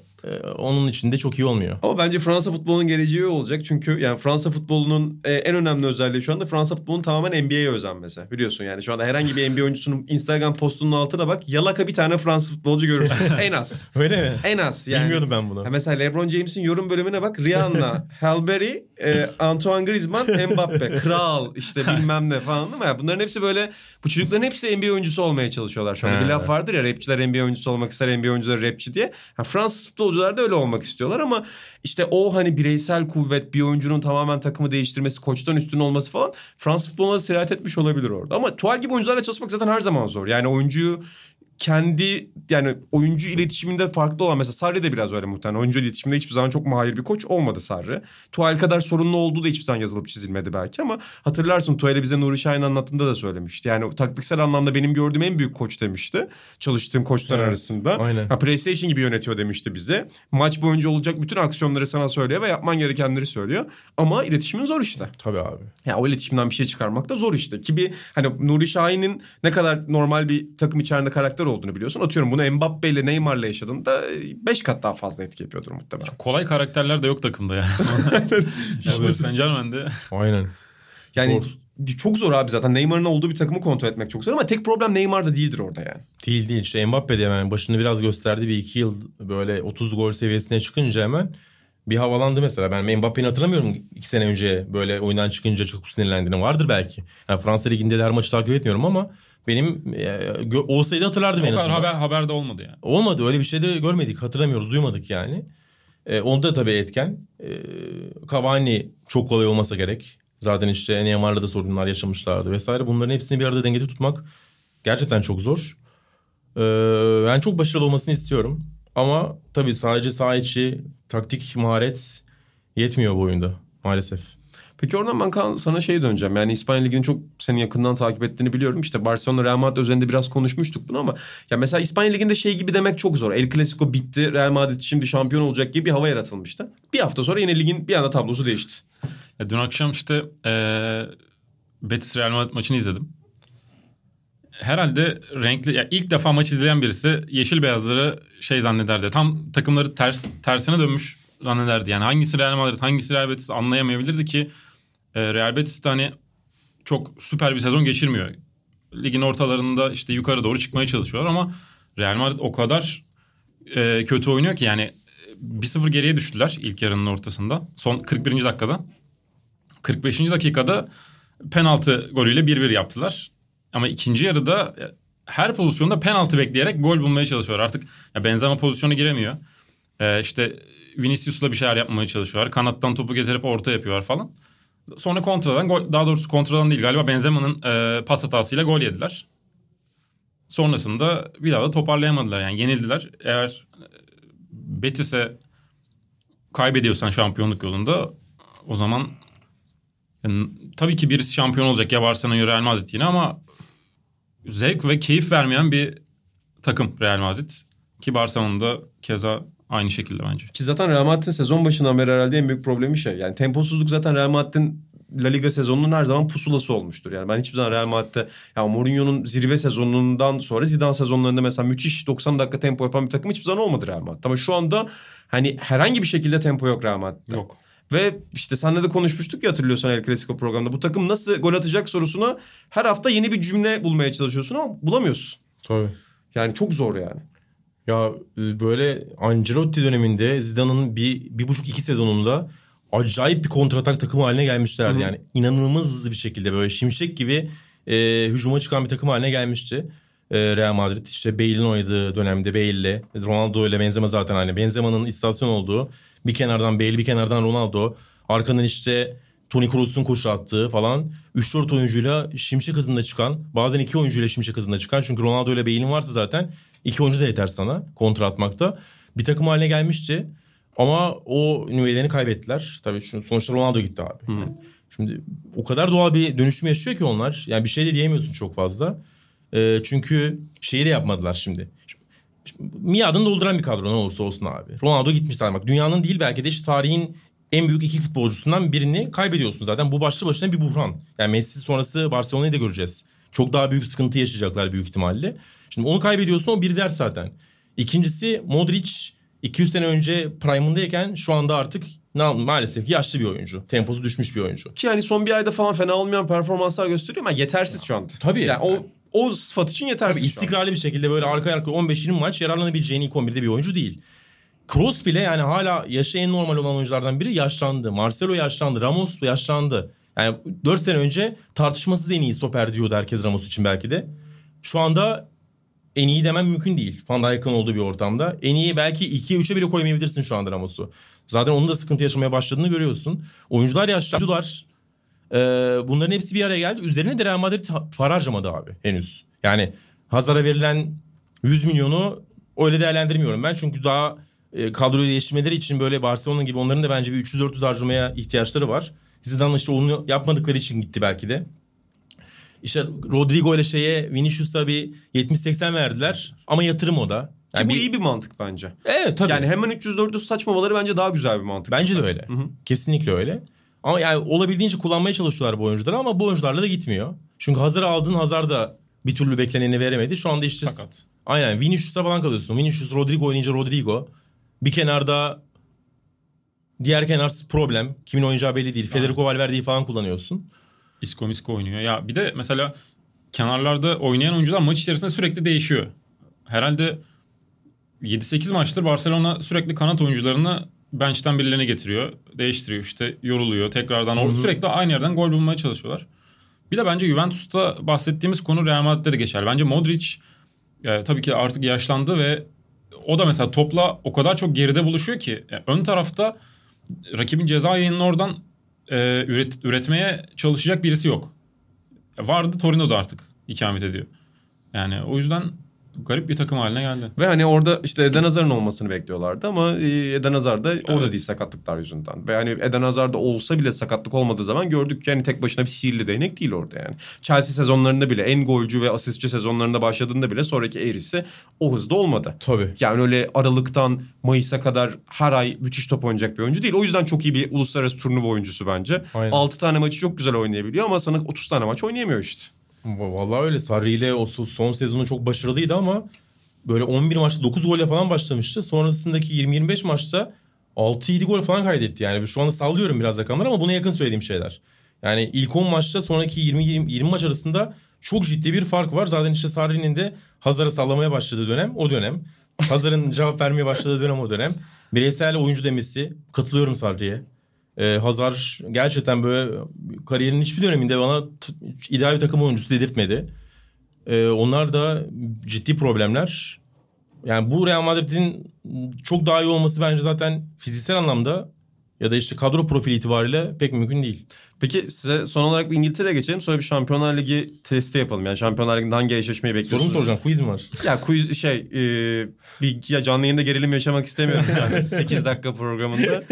onun için de çok iyi olmuyor. Ama bence Fransa futbolunun geleceği olacak. Çünkü yani Fransa futbolunun e, en önemli özelliği şu anda Fransa futbolunun tamamen NBA'ye özenmesi. Biliyorsun yani şu anda herhangi bir NBA oyuncusunun Instagram postunun altına bak. Yalaka bir tane Fransız futbolcu görürsün. *laughs* en az. Öyle mi? En az yani. Bilmiyordum ben bunu. Ha mesela LeBron James'in yorum bölümüne bak. Rihanna, Halle Berry, e, Antoine Griezmann, Mbappe, Kral işte bilmem ne falan değil mi? Bunların hepsi böyle bu çocukların hepsi NBA oyuncusu olmaya çalışıyorlar şu anda. Bir laf vardır ya rapçiler NBA oyuncusu olmak ister, NBA oyuncuları rapçi diye. Ha, Fransız futbolcular da öyle olmak istiyorlar ama işte o hani bireysel kuvvet, bir oyuncunun tamamen takımı değiştirmesi, koçtan üstün olması falan Fransız futboluna da etmiş olabilir orada. Ama Tuval gibi oyuncularla çalışmak zaten her zaman zor. Yani oyuncuyu kendi yani oyuncu iletişiminde farklı olan mesela Sarri de biraz öyle muhtemelen. Oyuncu iletişiminde hiçbir zaman çok mahir bir koç olmadı Sarri. Tuval kadar sorunlu olduğu da hiçbir zaman yazılıp çizilmedi belki ama hatırlarsın Tuval'e bize Nuri Şahin anlattığında da söylemişti. Yani taktiksel anlamda benim gördüğüm en büyük koç demişti. Çalıştığım koçlar Evet, arasında. aynen. Ha, PlayStation gibi yönetiyor demişti bize. Maç boyunca olacak bütün aksiyonları sana söylüyor ve yapman gerekenleri söylüyor. Ama iletişimin zor işte. Tabii abi. Ya o iletişimden bir şey çıkarmak da zor işte. Ki bir hani Nuri Şahin'in ne kadar normal bir takım içerisinde karakter olduğunu biliyorsun. Atıyorum bunu Mbappe ile Neymar'la yaşadığında 5 kat daha fazla etki yapıyordur muhtemelen. Kolay karakterler de yok takımda ya. *laughs* *laughs* işte Saint Germain'de. Aynen. Yani Zor. bir- çok zor abi zaten. Neymar'ın olduğu bir takımı kontrol etmek çok zor ama tek problem Neymar'da değildir orada yani. Değil değil. İşte Mbappe de hemen başını biraz gösterdi. Bir iki yıl böyle 30 gol seviyesine çıkınca hemen bir havalandı mesela. Ben Mbappe'ni hatırlamıyorum iki sene önce böyle oyundan çıkınca çok sinirlendiğini. Vardır belki. Yani Fransa Ligi'nde de her maçı takip etmiyorum ama benim e, olsaydı hatırlardım O en azından. haber, haberde olmadı yani. Olmadı öyle bir şey de görmedik hatırlamıyoruz duymadık yani. E, onda da tabii etken. E, Cavani çok kolay olmasa gerek. Zaten işte Neymar'la da sorunlar yaşamışlardı vesaire. Bunların hepsini bir arada dengede tutmak gerçekten çok zor. E, ben çok başarılı olmasını istiyorum. Ama tabii sadece saha içi taktik maharet yetmiyor bu oyunda maalesef. Peki oradan ben sana şey döneceğim. Yani İspanya Ligi'ni çok senin yakından takip ettiğini biliyorum. İşte Barcelona Real Madrid özelinde biraz konuşmuştuk bunu ama ya mesela İspanya Ligi'nde şey gibi demek çok zor. El Clasico bitti. Real Madrid şimdi şampiyon olacak gibi bir hava yaratılmıştı. Bir hafta sonra yine ligin bir anda tablosu değişti. Ya dün akşam işte eee Betis Real Madrid maçını izledim. Herhalde renkli ya ilk defa maç izleyen birisi yeşil beyazları şey zannederdi. Tam takımları ters tersine dönmüş zannederdi. Yani hangisi Real Madrid, hangisi Real Betis anlayamayabilirdi ki e, Real Betis de hani çok süper bir sezon geçirmiyor. Ligin ortalarında işte yukarı doğru çıkmaya çalışıyorlar ama Real Madrid o kadar e, kötü oynuyor ki yani 1-0 geriye düştüler ilk yarının ortasında. Son 41. dakikada. 45. dakikada penaltı golüyle 1-1 yaptılar. Ama ikinci yarıda e, her pozisyonda penaltı bekleyerek gol bulmaya çalışıyorlar. Artık ya Benzema pozisyona giremiyor. Ee, işte Vinicius'la bir şeyler yapmaya çalışıyorlar. Kanattan topu getirip orta yapıyorlar falan. Sonra kontradan daha doğrusu kontradan değil galiba Benzema'nın e, pas hatasıyla gol yediler. Sonrasında bir daha da toparlayamadılar yani yenildiler. Eğer e, Betis'e kaybediyorsan şampiyonluk yolunda o zaman yani, tabii ki birisi şampiyon olacak ya Barcelona Real Madrid yine ama zevk ve keyif vermeyen bir takım Real Madrid. Ki Barcelona'da keza aynı şekilde bence. Ki zaten Real Madrid'in sezon başından beri herhalde en büyük problemi şey. Yani temposuzluk zaten Real Madrid'in La Liga sezonunun her zaman pusulası olmuştur. Yani ben hiçbir zaman Real Madrid'de ya Mourinho'nun zirve sezonundan sonra Zidane sezonlarında mesela müthiş 90 dakika tempo yapan bir takım hiçbir zaman olmadı Real Madrid. Ama şu anda hani herhangi bir şekilde tempo yok Real Madrid'de. Yok. Ve işte seninle de konuşmuştuk ya hatırlıyorsan El Clasico programında. Bu takım nasıl gol atacak sorusuna her hafta yeni bir cümle bulmaya çalışıyorsun ama bulamıyorsun. Tabii. Yani çok zor yani. Ya e, böyle Ancelotti döneminde Zidane'ın bir, bir buçuk iki sezonunda acayip bir kontratak takımı haline gelmişlerdi. Yani inanılmaz hızlı bir şekilde böyle şimşek gibi e, hücuma çıkan bir takım haline gelmişti. E, Real Madrid işte Bale'in oynadığı dönemde Bale'le Ronaldo ile Benzema zaten hani Benzema'nın istasyon olduğu bir kenardan Bale bir kenardan Ronaldo. Arkadan işte Toni Kroos'un koşu attığı falan. 3-4 oyuncuyla şimşek hızında çıkan bazen iki oyuncuyla şimşek hızında çıkan. Çünkü Ronaldo ile Bale'in varsa zaten iki oyuncu da yeter sana kontra atmakta. Bir takım haline gelmişti ama o nüvelerini kaybettiler. Tabii şu, sonuçta Ronaldo gitti abi. Yani şimdi o kadar doğal bir dönüşüm yaşıyor ki onlar. Yani bir şey de diyemiyorsun çok fazla. Ee, çünkü şeyi de yapmadılar şimdi. Şimdi Miadını dolduran bir kadro ne olursa olsun abi. Ronaldo gitmiş zaten bak dünyanın değil belki de işte tarihin en büyük iki futbolcusundan birini kaybediyorsun zaten. Bu başlı başına bir buhran. Yani Messi sonrası Barcelona'yı da göreceğiz. Çok daha büyük sıkıntı yaşayacaklar büyük ihtimalle. Şimdi onu kaybediyorsun o bir ders zaten. İkincisi Modric 200 sene önce prime'ındayken şu anda artık na- maalesef ki yaşlı bir oyuncu. Temposu düşmüş bir oyuncu. Ki yani son bir ayda falan fena olmayan performanslar gösteriyor ama yetersiz şu anda. Tabii. Yani o o sıfat için yetersiz Tabii istikrarlı bir şekilde böyle arka arka 15-20 maç yararlanabileceğini ilk 11'de bir oyuncu değil. Kroos bile yani hala yaşı en normal olan oyunculardan biri yaşlandı. Marcelo yaşlandı. Ramos yaşlandı. Yani 4 sene önce tartışmasız en iyi stoper diyordu herkes Ramos için belki de. Şu anda en iyi demem mümkün değil. Van Dijk'ın olduğu bir ortamda. En iyi belki 2'ye 3'e bile koymayabilirsin şu anda Ramos'u. Zaten onun da sıkıntı yaşamaya başladığını görüyorsun. Oyuncular yaşlandılar. Ee, bunların hepsi bir araya geldi. Üzerine de Real Madrid para harcamadı abi henüz. Yani Hazard'a verilen 100 milyonu öyle değerlendirmiyorum ben. Çünkü daha e, kadroyu değiştirmeleri için böyle Barcelona gibi onların da bence bir 300-400 harcamaya ihtiyaçları var. Zidane işte onu yapmadıkları için gitti belki de. İşte Rodrigo ile şeye Vinicius'a bir 70-80 verdiler ama yatırım o da. Ki Yani bu bir- iyi bir mantık bence. Evet tabii. Yani hemen 300-400 saçmamaları bence daha güzel bir mantık. Bence de öyle. Kesinlikle öyle. Ama yani olabildiğince kullanmaya çalışıyorlar bu oyuncuları ama bu oyuncularla da gitmiyor. Çünkü hazır aldığın Hazar da bir türlü bekleneni veremedi. Şu anda işte Sakat. Aynen Vinicius'a falan kalıyorsun. Vinicius Rodrigo oynayınca Rodrigo. Bir kenarda diğer kenar problem. Kimin oynayacağı belli değil. Federico Valverde'yi falan kullanıyorsun. Isco misko oynuyor. Ya bir de mesela kenarlarda oynayan oyuncular maç içerisinde sürekli değişiyor. Herhalde 7-8 maçtır Barcelona sürekli kanat oyuncularını bench'ten birilerine getiriyor. Değiştiriyor işte yoruluyor. Tekrardan or- sürekli aynı yerden gol bulmaya çalışıyorlar. Bir de bence Juventus'ta bahsettiğimiz konu Real Madrid'de de geçerli. Bence Modric e, tabii ki artık yaşlandı ve o da mesela topla o kadar çok geride buluşuyor ki e, ön tarafta rakibin ceza yayının oradan e, üret, üretmeye çalışacak birisi yok. Vardı Torino'da artık ikamet ediyor. Yani o yüzden garip bir takım haline geldi. Ve hani orada işte Eden Hazar'ın olmasını bekliyorlardı ama e, Eden Hazar da orada Evet. değil sakatlıklar yüzünden. Ve hani Eden Hazar'da olsa bile sakatlık olmadığı zaman gördük ki hani tek başına bir sihirli değnek değil orada yani. Chelsea sezonlarında bile en golcü ve asistçi sezonlarında başladığında bile sonraki eğrisi o hızda olmadı. Tabii. Yani öyle Aralık'tan Mayıs'a kadar her ay müthiş top oynayacak bir oyuncu değil. O yüzden çok iyi bir uluslararası turnuva oyuncusu bence. Aynen. 6 tane maçı çok güzel oynayabiliyor ama sana 30 tane maç oynayamıyor işte. Vallahi öyle. Sarri ile o so- son sezonu çok başarılıydı ama böyle 11 maçta 9 golle falan başlamıştı. Sonrasındaki 20-25 maçta 6-7 gol falan kaydetti. Yani şu anda sallıyorum biraz rakamlar ama buna yakın söylediğim şeyler. Yani ilk 10 maçta sonraki 20-20 maç arasında çok ciddi bir fark var. Zaten işte Sarri'nin de Hazar'a sallamaya başladığı dönem o dönem. Hazar'ın *laughs* cevap vermeye başladığı dönem o dönem. Bireysel oyuncu demesi katılıyorum Sarri'ye. Ee, Hazar gerçekten böyle kariyerinin hiçbir döneminde bana ideal bir takım oyuncusu dedirtmedi. Ee, onlar da ciddi problemler. Yani bu Real Madrid'in çok daha iyi olması bence zaten fiziksel anlamda ya da işte kadro profili itibariyle pek mümkün değil. Peki size son olarak bir İngiltere'ye geçelim. Sonra bir Şampiyonlar Ligi testi yapalım. Yani Şampiyonlar Ligi'nde hangi eşleşmeyi Soru bekliyorsunuz? mu soracağım? Quiz mi var? *laughs* Ya quiz şey e, bir ya canlı yayında gerilim yaşamak istemiyorum *laughs* yani 8 dakika programında.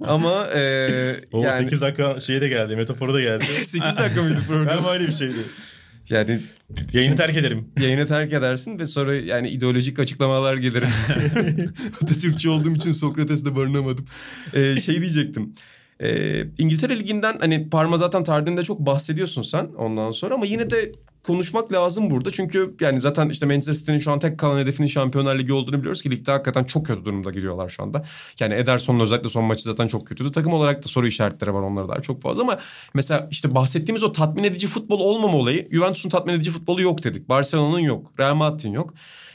Ama e, O yani 8 dakika şeye de geldi, metafora da geldi. *laughs* 8 dakika mıydı program? Galiba öyle bir şeydi. Yani Yayını terk ederim. yayını terk edersin ve sonra yani ideolojik açıklamalar gelir. *laughs* Atatürkçü olduğum için Sokrates'te barınamadım. E, şey diyecektim. Ee, İngiltere Ligi'nden hani Parma zaten tarihinde çok bahsediyorsun sen ondan sonra ama yine de konuşmak lazım burada. Çünkü yani zaten işte Manchester City'nin şu an tek kalan hedefinin Şampiyonlar Ligi olduğunu biliyoruz ki ligde hakikaten çok kötü durumda gidiyorlar şu anda. Yani Ederson'un özellikle son maçı zaten çok kötüydü. Takım olarak da soru işaretleri var onlara dair çok fazla ama mesela işte bahsettiğimiz o tatmin edici futbol olmama olayı Juventus'un tatmin edici futbolu yok dedik. Barcelona'nın yok. Real Madrid'in yok.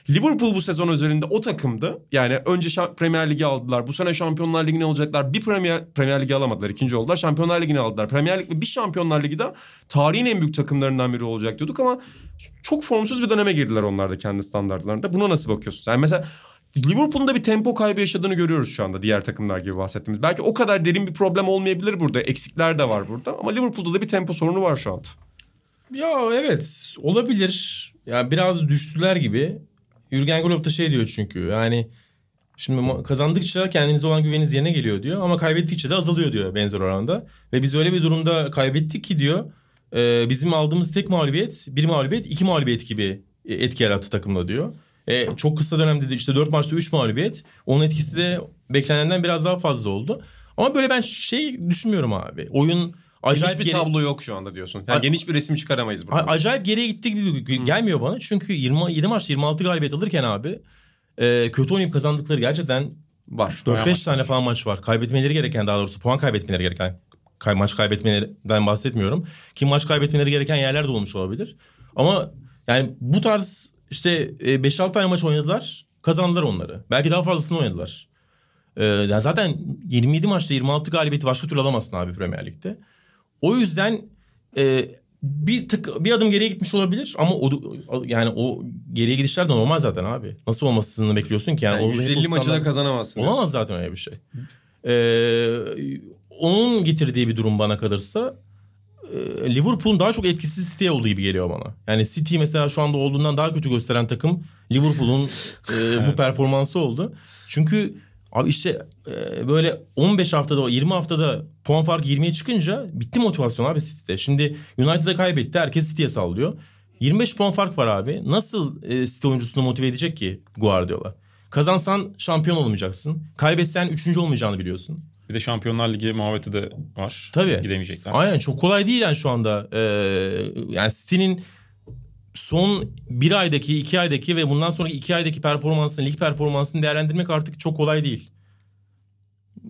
Liverpool bu sezon özelinde o takımdı. Yani önce Şa- Premier Ligi aldılar. Bu sene Şampiyonlar Ligi'ne olacaklar. Bir Premier Premier Ligi alamadılar. ikinci oldular. Şampiyonlar Ligi'ni aldılar. Premier Lig ve bir Şampiyonlar Ligi de tarihin en büyük takımlarından biri olacak diyorduk ama çok formsuz bir döneme girdiler onlar da kendi standartlarında. Buna nasıl bakıyorsun? Yani mesela Liverpool'un da bir tempo kaybı yaşadığını görüyoruz şu anda diğer takımlar gibi bahsettiğimiz. Belki o kadar derin bir problem olmayabilir burada. Eksikler de var burada ama Liverpool'da da bir tempo sorunu var şu anda. Ya evet olabilir. Yani biraz düştüler gibi. Jürgen Klopp da şey diyor çünkü yani şimdi kazandıkça kendinize olan güveniniz yerine geliyor diyor ama kaybettikçe de azalıyor diyor benzer oranda. Ve biz öyle bir durumda kaybettik ki diyor e, bizim aldığımız tek mağlubiyet bir mağlubiyet iki mağlubiyet gibi e, etki yarattı takımda diyor. E, çok kısa dönemde de işte dört maçta üç mağlubiyet onun etkisi de beklenenden biraz daha fazla oldu. Ama böyle ben şey düşünmüyorum abi oyun acayip Geniş bir geri- tablo yok şu anda diyorsun. Yani A- geniş bir resim çıkaramayız burada. Acayip geriye gitti gibi gelmiyor bana. Çünkü 27 maç 26 galibiyet alırken abi e, kötü oynayıp kazandıkları gerçekten var. 4-5 tane falan maç var. Kaybetmeleri gereken daha doğrusu puan kaybetmeleri gereken kay, maç kaybetmelerinden bahsetmiyorum. Ki maç kaybetmeleri gereken yerler de olmuş olabilir. Ama yani bu tarz işte e, 5-6 tane maç oynadılar. Kazandılar onları. Belki daha fazlasını oynadılar. E, yani zaten 27 maçta 26 galibiyeti başka türlü alamazsın abi Premier Lig'de. O yüzden e, bir tık bir adım geriye gitmiş olabilir ama o yani o geriye gidişler de normal zaten abi. Nasıl olmasını bekliyorsun ki yani, Yani o 150 Liverpool maçı da kazanamazsın. Olamaz zaten öyle bir şey. Ee, onun getirdiği bir durum bana kalırsa e, Liverpool'un daha çok etkisiz City olduğu gibi geliyor bana. Yani City mesela şu anda olduğundan daha kötü gösteren takım Liverpool'un e, bu *laughs* performansı oldu. Çünkü abi işte e, böyle 15 haftada 20 haftada puan farkı 20'ye çıkınca bitti motivasyon abi City'de. Şimdi United'a kaybetti herkes City'ye sallıyor. 25 puan fark var abi. Nasıl e, City oyuncusunu motive edecek ki Guardiola? Kazansan şampiyon olmayacaksın. Kaybetsen üçüncü olmayacağını biliyorsun. Bir de Şampiyonlar Ligi muhabbeti de var. Tabii. Gidemeyecekler. Aynen çok kolay değil yani şu anda. Ee, yani City'nin son bir aydaki, iki aydaki ve bundan sonraki iki aydaki performansını, lig performansını değerlendirmek artık çok kolay değil.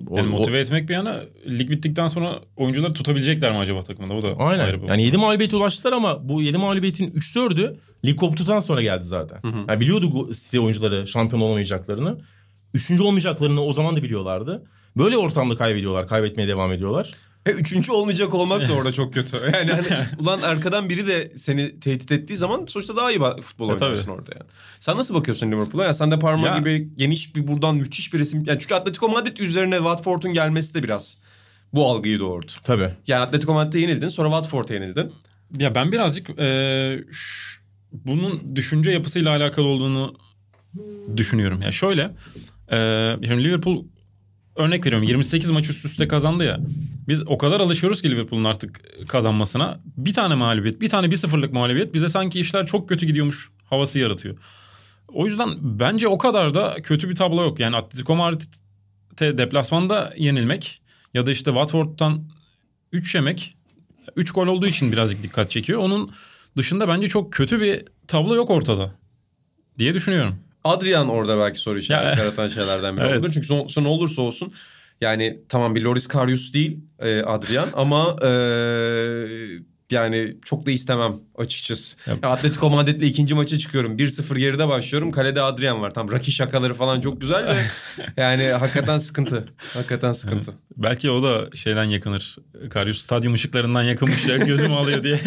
O- Yani o- motive etmek bir yana lig bittikten sonra oyuncuları tutabilecekler mi acaba takımda? O da Aynen. ayrı bir Yani 7 mağlubiyete ulaştılar ama bu 7 mağlubiyetin 3-4'ü lig koptuktan sonra geldi zaten. hı. Yani biliyordu City oyuncuları şampiyon olamayacaklarını. Üçüncü olmayacaklarını o zaman da biliyorlardı. Böyle ortamda kaybediyorlar, kaybetmeye devam ediyorlar. E, *laughs* üçüncü olmayacak olmak da orada çok kötü. *laughs* Yani hani *laughs* ulan arkadan biri de seni tehdit ettiği zaman sonuçta daha iyi futbol E, oynarsın orada yani. Sen nasıl bakıyorsun Liverpool'a? Ya sen de Parma Ya- gibi geniş bir buradan müthiş bir resim. Yani çünkü Atletico Madrid üzerine Watford'un gelmesi de biraz bu algıyı doğurdu. Tabii. Yani Atletico Madrid'e yenildin sonra Watford'a yenildin. Ya ben birazcık eee, ş- bunun düşünce yapısıyla alakalı olduğunu düşünüyorum. Ya şöyle, eee, şimdi Liverpool örnek veriyorum 28 maç üst üste kazandı ya. Biz o kadar alışıyoruz ki Liverpool'un artık kazanmasına. Bir tane mağlubiyet, bir tane 1-0'lık mağlubiyet bize sanki işler çok kötü gidiyormuş havası yaratıyor. O yüzden bence o kadar da kötü bir tablo yok. Yani Atletico Madrid'e deplasmanda yenilmek ya da işte Watford'dan 3 yemek 3 gol olduğu için birazcık dikkat çekiyor. Onun dışında bence çok kötü bir tablo yok ortada diye düşünüyorum. Adrian orada belki soru işareti Ya- yaratan şeylerden biri *laughs* Evet. olabilir. Çünkü son, son ne olursa olsun yani tamam bir Loris Karius değil e, Adrian ama e, yani çok da istemem açıkçası. Ya- Ya Atletico Madrid'le ikinci maça çıkıyorum. 1-0 geride başlıyorum. Kalede Adrian var. Tam Raki şakaları falan çok güzel de *laughs* yani hakikaten sıkıntı. Hakikaten sıkıntı. Belki o da şeyden yakınır. Karius stadyum ışıklarından yakınmış ya gözüm alıyor diye.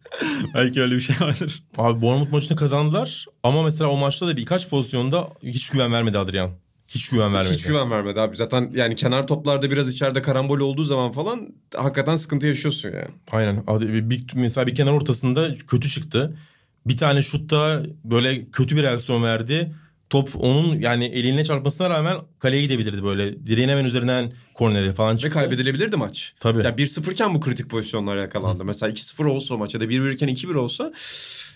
*laughs* Belki öyle bir şey vardır. Abi Bournemouth maçını kazandılar ama mesela o maçta da birkaç pozisyonda hiç güven vermedi Adrian. Hiç güven vermedi. Hiç güven vermedi abi. Zaten yani kenar toplarda biraz içeride karambol olduğu zaman falan hakikaten sıkıntı yaşıyorsun yani. Aynen. Bir, mesela bir kenar ortasında kötü çıktı. Bir tane şutta böyle kötü bir reaksiyon verdi. Top onun yani eline çarpmasına rağmen kaleye gidebilirdi böyle. Direğin hemen üzerinden kornere falan Ve çıktı. kaybedilebilirdi maç. Tabii. Ya 1-0 iken bu kritik pozisyonlar yakalandı. Mesela 2-0 olsa o maç ya da 1-1 iken 2-1 olsa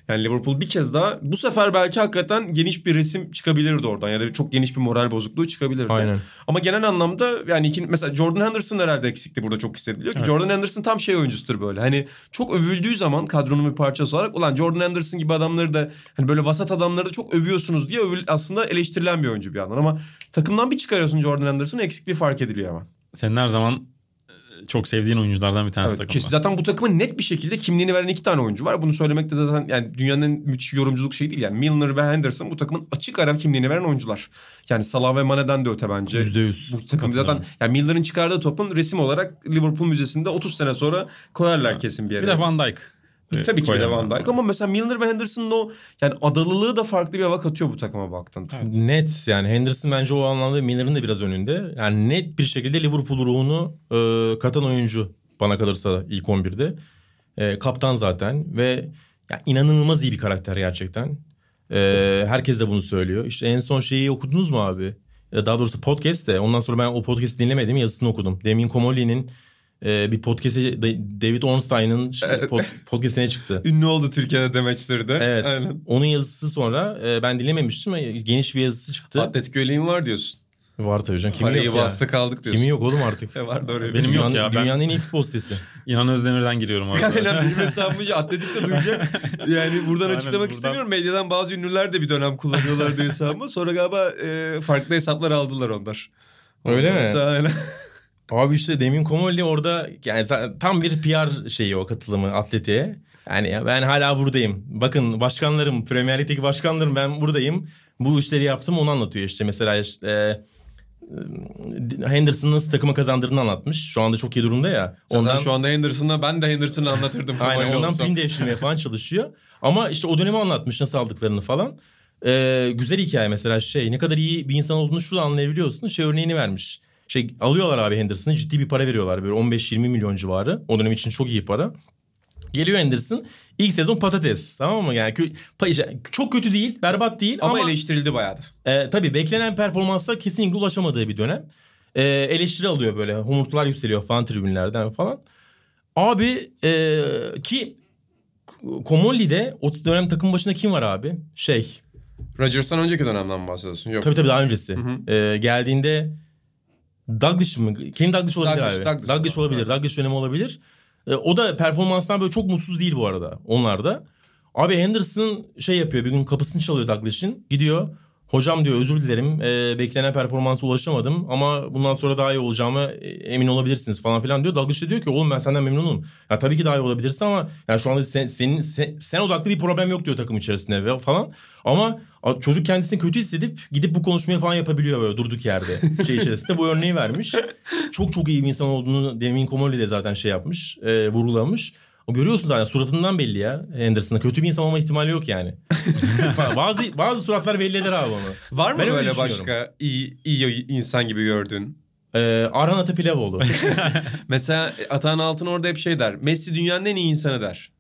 Yani Liverpool bir kez daha bu sefer belki hakikaten geniş bir resim çıkabilirdi oradan ya da çok geniş bir moral bozukluğu çıkabilirdi. Aynen. Ama genel anlamda yani iki, mesela Jordan Henderson herhalde eksikti burada çok hissediliyor ki Jordan Henderson tam şey oyuncusudur böyle. Hani çok övüldüğü zaman kadronun bir parçası olarak ulan Jordan Henderson gibi adamları da hani böyle vasat adamları da çok övüyorsunuz diye övül, aslında eleştirilen bir oyuncu bir yandan ama takımdan bir çıkarıyorsun Jordan Henderson'ın eksikliği fark ediliyor hemen. Senin her zaman çok sevdiğin oyunculardan bir tanesi Evet, takımda. kesin. zaten bu takımın net bir şekilde kimliğini veren iki tane oyuncu var. Bunu söylemek de zaten yani dünyanın en müthiş yorumculuk şeyi değil. Yani Milner ve Henderson bu takımın açık ara kimliğini veren oyuncular. Yani Salah ve Mane'den de öte bence. Yüzde yüz. Bu takım zaten yani Milner'ın çıkardığı topun resim olarak Liverpool Müzesi'nde 30 sene sonra koyarlar kesin bir yere. Bir de Van Dijk. E, Tabii ki de. Van Dijk ama mesela Milner ve Henderson'ın o yani adalılığı da farklı bir hava katıyor bu takıma baktığında. Net yani Henderson bence o anlamda Miller'ın da biraz önünde. Yani net bir şekilde Liverpool ruhunu e, katan oyuncu bana kalırsa ilk 11'de. E, kaptan zaten ve ya, inanılmaz iyi bir karakter gerçekten. E, herkes de bunu söylüyor. İşte en son şeyi okudunuz mu abi? Ya Daha doğrusu podcast de ondan sonra ben o podcast'i dinlemedim yazısını okudum. Demin Komoli'nin e, bir podcast'i David Ornstein'ın pod, podcast'ine çıktı. *laughs* Ünlü oldu Türkiye'de demeçleri de. Evet. Aynen. Onun yazısı sonra e, ben dinlememiştim. ama Geniş bir yazısı çıktı. Atletico Öleğin var diyorsun. Var tabii. Kimin Parayı yok ya? bastı kaldık diyorsun. Kimin yok oğlum artık? *laughs* E var da oraya. Benim yok dünyanın, ya, ben- Dünyanın en iyi futbol sitesi. *laughs* İnan Özdemir'den giriyorum orada. Aynen benim hesabımı Atletik'te duyacak. Yani buradan Aynen, açıklamak buradan- istemiyorum. Medyadan bazı ünlüler de bir dönem kullanıyorlardı hesabımı. Sonra galiba e, farklı hesaplar aldılar onlar. Öyle mi? Mesela Aynen. Abi işte Demin Komolli orada yani tam bir PR şeyi o katılımı atletiğe. Yani ya ben hala buradayım. Bakın başkanlarım, Premier Lig'deki başkanlarım ben buradayım. Bu işleri yaptım onu anlatıyor işte. Mesela işte, e, Henderson'ın nasıl takıma kazandırdığını anlatmış. Şu anda çok iyi durumda ya. Ondan şu anda Henderson'a ben de Henderson'ı anlatırdım. *laughs* Aynen ondan olsam. film devşirmeye falan çalışıyor. Ama işte o dönemi anlatmış nasıl aldıklarını falan. Ee, güzel hikaye mesela şey ne kadar iyi bir insan olduğunu şurada anlayabiliyorsun. Şey örneğini vermiş. Şey alıyorlar abi Henderson'ı ciddi bir para veriyorlar böyle 15-20 milyon civarı. O dönem için çok iyi para. Geliyor Henderson ilk sezon patates tamam mı? Yani çok kötü değil berbat değil Ama, ama, eleştirildi bayağı da. e, tabii beklenen performansa kesinlikle ulaşamadığı bir dönem. E, eleştiri alıyor böyle homurtular yükseliyor fan tribünlerden falan. Abi e, ki Komolli'de o dönem takım başında kim var abi? Şey Rodgers'tan önceki dönemden bahsediyorsun. Yok. tabii tabii daha öncesi. hı. E, geldiğinde Douglas mı? Kim Douglas olabilir Douglas, abi? Douglas. Douglas, olabilir. Evet. Douglas dönemi olabilir. E, o da performanstan böyle çok mutsuz değil bu arada onlar da. Abi Henderson şey yapıyor bir gün kapısını çalıyor Douglas'ın. Gidiyor. Hocam diyor özür dilerim e, beklenen performansa ulaşamadım ama bundan sonra daha iyi olacağımı e, emin olabilirsiniz falan filan diyor. Douglas diyor ki oğlum ben senden memnunum. Ya tabii ki daha iyi olabilirsin ama yani şu anda sen, senin sen, sen odaklı bir problem yok diyor takım içerisinde falan. Ama çocuk kendisini kötü hissedip gidip bu konuşmayı falan yapabiliyor böyle durduk yerde şey içerisinde. Bu örneği vermiş. Çok çok iyi bir insan olduğunu Demin Komoli de zaten şey yapmış, e, vurgulamış. O görüyorsun zaten suratından belli ya Henderson'da. Kötü bir insan olma ihtimali yok yani. *laughs* bazı bazı suratlar belli eder abi onu. Var mı Ben öyle böyle başka iyi, iyi insan gibi gördüğün? Ee, Arhan Atapilavoğlu. *laughs* Mesela Atahan Altın orada hep şey der. Messi dünyanın en iyi insanı der.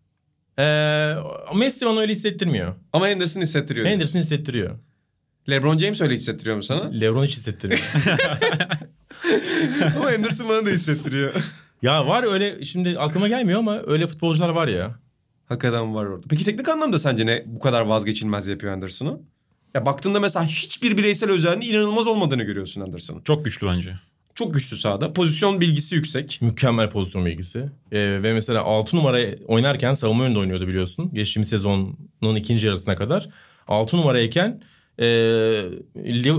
Ee, Messi bana öyle hissettirmiyor. Ama Henderson hissettiriyor. diyorsun. Henderson hissettiriyor. LeBron James öyle hissettiriyor mu sana? Lebron hiç hissettirmiyor. *laughs* Ama Henderson bana da hissettiriyor. ya var öyle şimdi aklıma gelmiyor ama öyle futbolcular var ya. Hakikaten var orada. Peki teknik anlamda sence ne bu kadar vazgeçilmez yapıyor Henderson'ı? Ya baktığında mesela hiçbir bireysel özelliğinin inanılmaz olmadığını görüyorsun Henderson'ın. Çok güçlü bence. Çok güçlü sahada. Pozisyon bilgisi yüksek. Mükemmel pozisyon bilgisi. Ee, ve mesela 6 numara oynarken savunma önünde oynuyordu biliyorsun. Geçtiğimiz sezonun ikinci yarısına kadar. 6 numarayken e,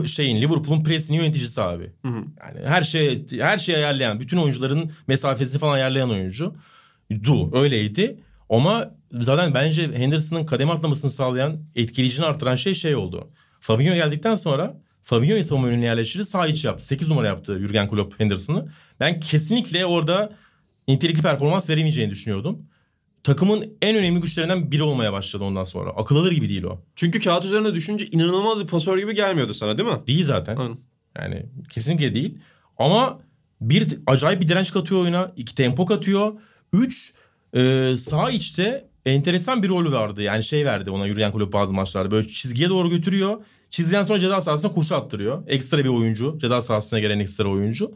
şeyin Liverpool'un presini yöneticisi abi. hı. Yani her şey her şeyi ayarlayan, bütün oyuncuların mesafesini falan ayarlayan oyuncu. Du öyleydi. Ama zaten bence Henderson'ın kademe atlamasını sağlayan, etkileyicini artıran şey şey oldu. Fabinho geldikten sonra Fabinho'yu savunma önüne yerleştirdi. Sağ içi yaptı. 8 numara yaptı Jurgen Klopp Henderson'ı. Ben kesinlikle orada nitelikli performans veremeyeceğini düşünüyordum. Takımın en önemli güçlerinden biri olmaya başladı ondan sonra. Akıl alır gibi değil o. Çünkü kağıt üzerine düşünce inanılmaz bir pasör gibi gelmiyordu sana değil mi? Değil zaten. Aynen. Yani kesinlikle değil. Ama bir acayip bir direnç katıyor oyuna. iki tempo katıyor. Üç e, sağ içte enteresan bir rol vardı. Yani şey verdi ona yürüyen kulüp bazı maçlarda. Böyle çizgiye doğru götürüyor. Çizgiden sonra ceza sahasına koşu attırıyor. Ekstra bir oyuncu. Ceza sahasına gelen ekstra oyuncu.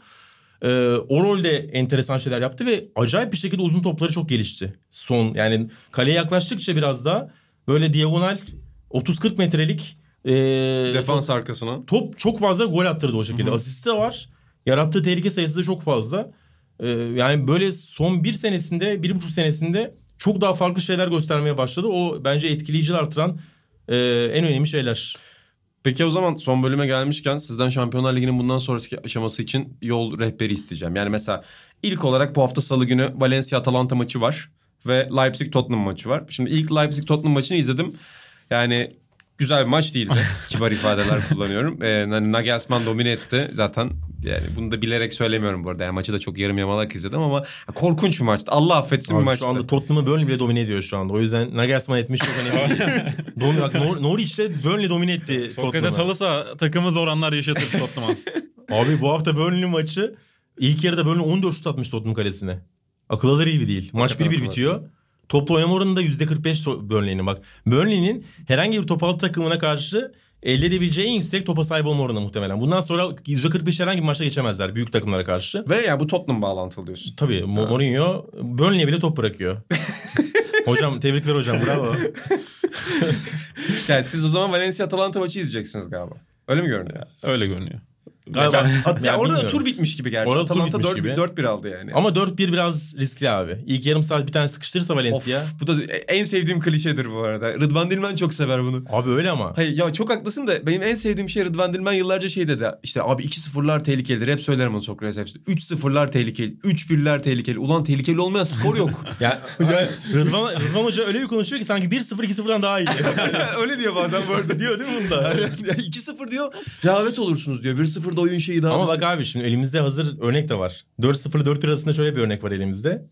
E, o rolde enteresan şeyler yaptı ve acayip bir şekilde uzun topları çok gelişti. Son yani kaleye yaklaştıkça biraz daha böyle diagonal 30-40 metrelik e, Defans arkasına. top çok fazla gol attırdı o şekilde. Asisti de var. Yarattığı tehlike sayısı da çok fazla. Ee, yani böyle son bir senesinde, bir buçuk senesinde çok daha farklı şeyler göstermeye başladı. O bence etkileyiciler artıran e, en önemli şeyler. Peki o zaman son bölüme gelmişken sizden Şampiyonlar Ligi'nin bundan sonraki aşaması için yol rehberi isteyeceğim. Yani mesela ilk olarak bu hafta salı günü Valencia-Atalanta maçı var ve Leipzig-Tottenham maçı var. Şimdi ilk Leipzig-Tottenham maçını izledim. Yani güzel bir maç değildi. *laughs* Kibar ifadeler kullanıyorum. Ee, hani Nagelsmann domine etti. Zaten yani bunu da bilerek söylemiyorum bu arada. Yani maçı da çok yarım yamalak izledim ama korkunç bir maçtı. Allah affetsin bir Abi maçtı. şu anda Tottenham'ı Burnley bile domine ediyor şu anda. O yüzden Nagelsmann etmiş çok önemli. Dom bak, Nor Norwich de Burnley domine etti Sokrates alırsa takımı zor anlar yaşatır Tottenham'a. *laughs* Abi bu hafta Burnley maçı ilk yarıda Burnley 14 şut atmış Tottenham kalesine. Akıl alır gibi değil. Maç Hakikaten 1-1 akıl bitiyor. Toplu oynama oranı da %45 to- Burnley'nin bak. Burnley'nin herhangi bir top altı takımına karşı elde edebileceği en yüksek topa sahip olma oranı muhtemelen. Bundan sonra %45 herhangi bir maçta geçemezler büyük takımlara karşı. Ve ya bu Tottenham bağlantılı diyorsun. Tabii Mo- Mourinho Burnley'e bile top bırakıyor. *laughs* hocam tebrikler hocam bravo. *laughs* Yani siz o zaman Valencia-Atalanta maçı izleyeceksiniz galiba. Öyle mi görünüyor? Öyle görünüyor. Galiba. Ya, *laughs* Ya orada da bilmiyorum. tur bitmiş gibi gerçi. Orada tur bitmiş 4 gibi. 4-1 aldı yani. Ama 4-1 biraz riskli abi. İlk yarım saat bir tane sıkıştırırsa Valencia. Of, bu da en sevdiğim klişedir bu arada. Rıdvan Dilmen çok sever bunu. Abi öyle ama. Hayır ya çok haklısın da benim en sevdiğim şey Rıdvan Dilmen yıllarca şey dedi. İşte abi 2-0'lar tehlikelidir. Hep söylerim onu Sokrates hepsinde. 3-0'lar tehlikeli. 3-1'ler tehlikeli. Ulan tehlikeli olmayan skor yok. *laughs* Ya, Rıdvan, Rıdvan Hoca öyle bir konuşuyor ki sanki 1-0 2-0'dan daha iyi. *laughs* Öyle diyor bazen bu arada. diyor değil mi bunda? Ya 2-0 diyor. Rehavet olursunuz diyor. 1-0'da oyun şeyi daha... Ama bak abi şimdi elimizde hazır örnek de var. 4-0 ile 4-1 arasında şöyle bir örnek var elimizde.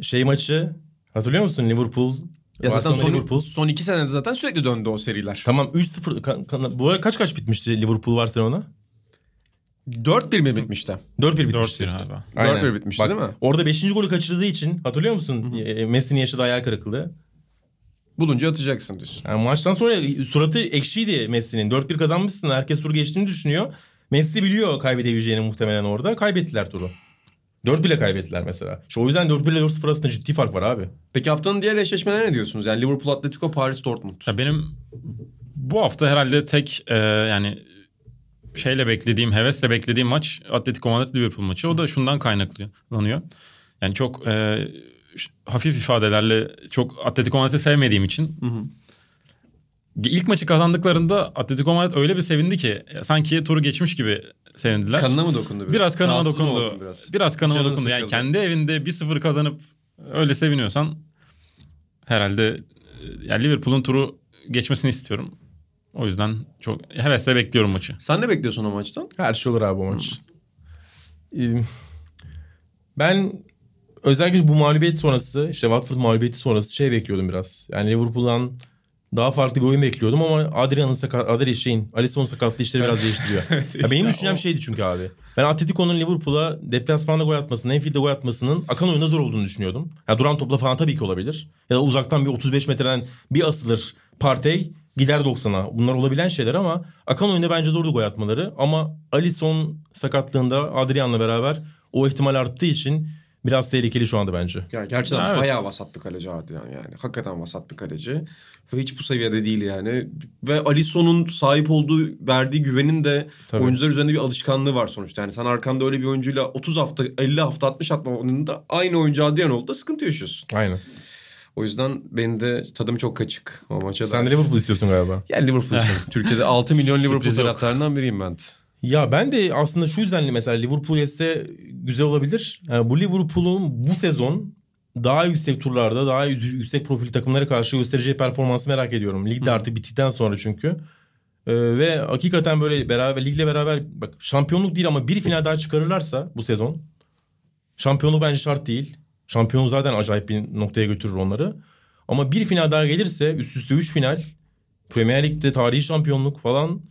Şey maçı hatırlıyor musun Liverpool? ya zaten son, Liverpool. son iki senede zaten sürekli döndü o seriler. Tamam 3-0. Ka- ka- bu arada kaç kaç bitmişti Liverpool Barcelona? 4-1 mi bitmişti? 4-1 bitmişti. 4-1 abi. Aynen. 4-1 bitmişti Bak, değil mi? Orada 5. golü kaçırdığı için hatırlıyor musun? E, Messi'nin yaşadığı hayal kırıklığı. Bulunca atacaksın diyorsun. Yani maçtan sonra suratı ekşiydi Messi'nin. 4-1 kazanmışsın. Herkes turu geçtiğini düşünüyor. Messi biliyor kaybedebileceğini muhtemelen orada. Kaybettiler turu. 4 bile kaybettiler mesela. Şu o yüzden 4-1 ile 4-0 arasında ciddi fark var abi. Peki haftanın diğer eşleşmelerine ne diyorsunuz? Yani Liverpool, Atletico, Paris, Dortmund. Ya benim bu hafta herhalde tek e, yani şeyle beklediğim, hevesle beklediğim maç Atletico Madrid Liverpool maçı. O da şundan kaynaklanıyor. Yani çok e, hafif ifadelerle çok Atletico Madrid'i sevmediğim için ilk maçı kazandıklarında Atletico Madrid öyle bir sevindi ki sanki turu geçmiş gibi sevindiler. Kanına mı dokundu biraz? Biraz kanıma Rahatsız dokundu. Biraz. Biraz. kanıma Canın dokundu. Yani sıkıldı. kendi evinde 1-0 kazanıp öyle seviniyorsan herhalde e, yani Liverpool'un turu geçmesini istiyorum. O yüzden çok hevesle bekliyorum maçı. Sen ne bekliyorsun o maçtan? Her şey olur abi o maç. Ee, Ben özellikle bu mağlubiyet sonrası işte Watford mağlubiyeti sonrası şey bekliyordum biraz. Yani Liverpool'dan daha farklı bir oyun bekliyordum ama Adrian'ın sakat, Adrian şeyin, Alisson'un sakatlığı işleri biraz *laughs* değiştiriyor. ya benim düşüncem şeydi çünkü abi. Ben Atletico'nun Liverpool'a deplasmanda gol atmasının, Enfield'de gol atmasının akan oyunda zor olduğunu düşünüyordum. Ya duran topla falan tabii ki olabilir. Ya da uzaktan bir 35 metreden bir asılır Partey gider 90'a. Bunlar olabilen şeyler ama akan oyunda bence zordu gol atmaları. Ama Alisson sakatlığında Adrian'la beraber o ihtimal arttığı için biraz tehlikeli şu anda bence. Ya gerçekten Evet. bayağı vasat bir kaleci Adrian yani. Hakikaten vasat bir kaleci. Ve hiç bu seviyede değil yani. Ve Alisson'un sahip olduğu, verdiği güvenin de Tabii. oyuncular üzerinde bir alışkanlığı var sonuçta. Yani sen arkanda öyle bir oyuncuyla 30 hafta, 50 hafta, 60 hafta oyununda aynı oyuncu Adrian oldu da sıkıntı yaşıyorsun. Aynen. O yüzden benim de tadım çok kaçık o maça Sen da. de Liverpool istiyorsun galiba. Yani Liverpool istiyorum. *laughs* Türkiye'de 6 milyon Liverpool taraftarından biriyim ben. de. Ya ben de aslında şu yüzden mesela Liverpool yetse güzel olabilir. Yani bu Liverpool'un bu sezon daha yüksek turlarda, daha yü- yüksek profil takımlara karşı göstereceği performansı merak ediyorum. Lig de artık bittikten sonra çünkü. Ee, ve hakikaten böyle beraber ligle beraber bak şampiyonluk değil ama bir final daha çıkarırlarsa bu sezon şampiyonluk bence şart değil. Şampiyonluk zaten acayip bir noktaya götürür onları. Ama bir final daha gelirse üst üste 3 final Premier Lig'de tarihi şampiyonluk falan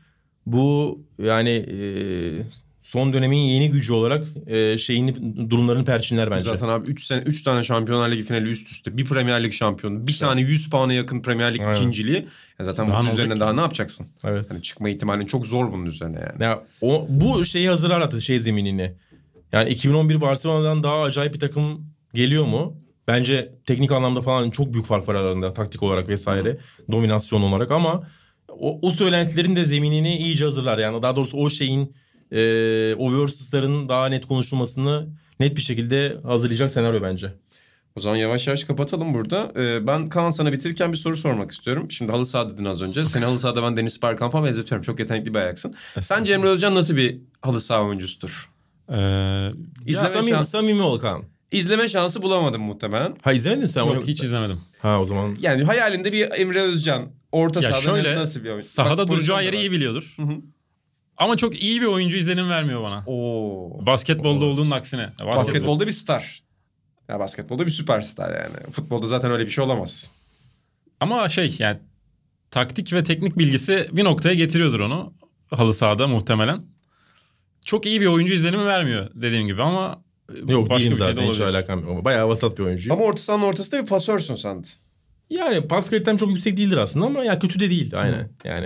bu yani e, son dönemin yeni gücü olarak e, şeyini durumlarını perçinler bence. Zaten abi 3 sene 3 tane Şampiyonlar Ligi finali üst üste. Bir Premier Lig şampiyonu, bir tane 100 puana yakın Premier Lig Aynen. ikinciliği. Ya zaten Daha bunun ne üzerine olacak daha ki? ne yapacaksın? Evet. Hani çıkma ihtimalin çok zor bunun üzerine yani. Ya o bu şeyi hazırlar artık şey zeminini. Yani 2011 Barcelona'dan daha acayip bir takım geliyor mu? Bence teknik anlamda falan çok büyük fark var aralarında taktik olarak vesaire. Dominasyon olarak ama o, o söylentilerin de zeminini iyice hazırlar. Yani daha doğrusu o şeyin e, o versus'ların daha net konuşulmasını net bir şekilde hazırlayacak senaryo bence. O zaman yavaş yavaş kapatalım burada. Ee, ben Kaan sana bitirirken bir soru sormak istiyorum. Şimdi halı saha dedin az önce. Seni halı sahada ben Deniz Bergkamp'a benzetiyorum. Çok yetenekli bir ayaksın. Sence Emre Özcan nasıl bir halı saha oyuncusudur? Ee, Ya, İzleme, samimi, şans- samimi ol Kaan. İzleme şansı bulamadım muhtemelen. Ha izlemedin sen? yok onu? hiç izlemedim. Ha o zaman. Yani hayalinde bir Emre Özcan orta Ya sahada şöyle nasıl bir oyuncu? sahada Bak, duracağı yeri iyi biliyordur. hı. Ama çok iyi bir oyuncu izlenim vermiyor bana. Oo. Basketbolda olduğunun aksine. Ya Basketbol. Basketbolda bir star. Ya basketbolda bir süperstar yani. Futbolda zaten öyle bir şey olamaz. Ama şey yani taktik ve teknik bilgisi bir noktaya getiriyordur onu halı sahada muhtemelen. Çok iyi bir oyuncu izlenimi vermiyor dediğim gibi ama Yok başka değilim bir şey de zaten hiç alakam yok. Bayağı vasat bir oyuncuyum. Ama orta sahanın ortasında bir pasörsün sen. Yani pas kalitem çok yüksek değildir aslında ama ya kötü de değil aynen. Yani,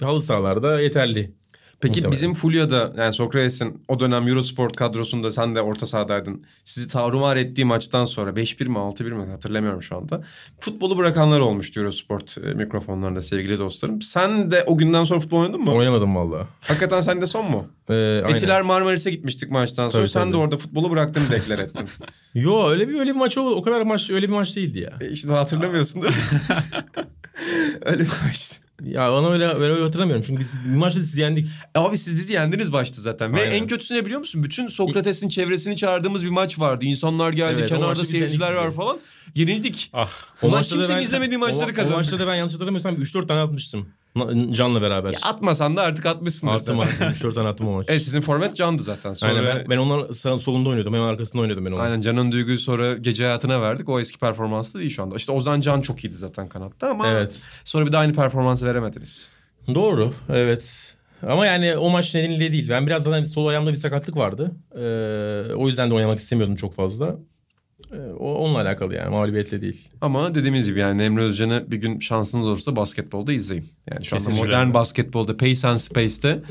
e, halı sahalarda yeterli. Peki Muhtemelen. bizim Fulya'da yani Sokrates'in o dönem Eurosport kadrosunda sen de orta sahadaydın. Sizi tarumar ettiği maçtan sonra 5-1 mi 6-1 mi hatırlamıyorum şu anda. Futbolu bırakanlar olmuştu Eurosport e, mikrofonlarında sevgili dostlarım. Sen de o günden sonra futbol oynadın mı? Oynamadım valla. Hakikaten sen de son mu? *laughs* Ee. Etiler Marmaris'e gitmiştik maçtan sonra. Tabii, sen tabii. de orada futbolu bıraktığını deklar ettin. *laughs* Yo öyle bir öyle bir maç o, o kadar maç öyle bir maç değildi ya. e işte hatırlamıyorsundur. *laughs* öyle bir maçtı. Ya bana öyle öyle hatırlamıyorum çünkü biz bir maçta sizi yendik. Abi siz bizi yendiniz başta zaten. Ve Aynen. en kötüsü ne biliyor musun? Bütün Sokrates'in çevresini çağırdığımız bir maç vardı. İnsanlar geldi, Evet, o kenarda maçı biz seyirciler yendik var sizi. falan. Yenildik. Ah Ulan maçta da kimsenin ben- izlemediği maçları o, O kazandık. maçta da ben yanlış hatırlamıyorsam 3-4 tane atmıştım. Can'la beraber. Ya atmasan da artık atmışsındır. attım attım. 3-4 tane attım o maç. Evet sizin forvet Can'dı zaten. Sonra Aynen ben, ben onların solunda oynuyordum. Hemen arkasında oynuyordum ben onun. Aynen Can'ın duyguyu sonra gece hayatına verdik. O eski performansı değil şu anda. İşte Ozan Can çok iyiydi zaten kanatta ama Evet. sonra bir de aynı performansı veremediniz. Doğru. Evet. Ama yani o maç nedeniyle değil. Ben biraz zaten sol ayağımda bir sakatlık vardı. Ee, o yüzden de oynamak istemiyordum çok fazla. Ee, o onunla alakalı yani mağlubiyetle değil. Ama dediğimiz gibi yani Emre Özcan'ı bir gün şansınız olursa basketbolda izleyin. Yani şu anda Kesinlikle. modern basketbolda Pace and Space'te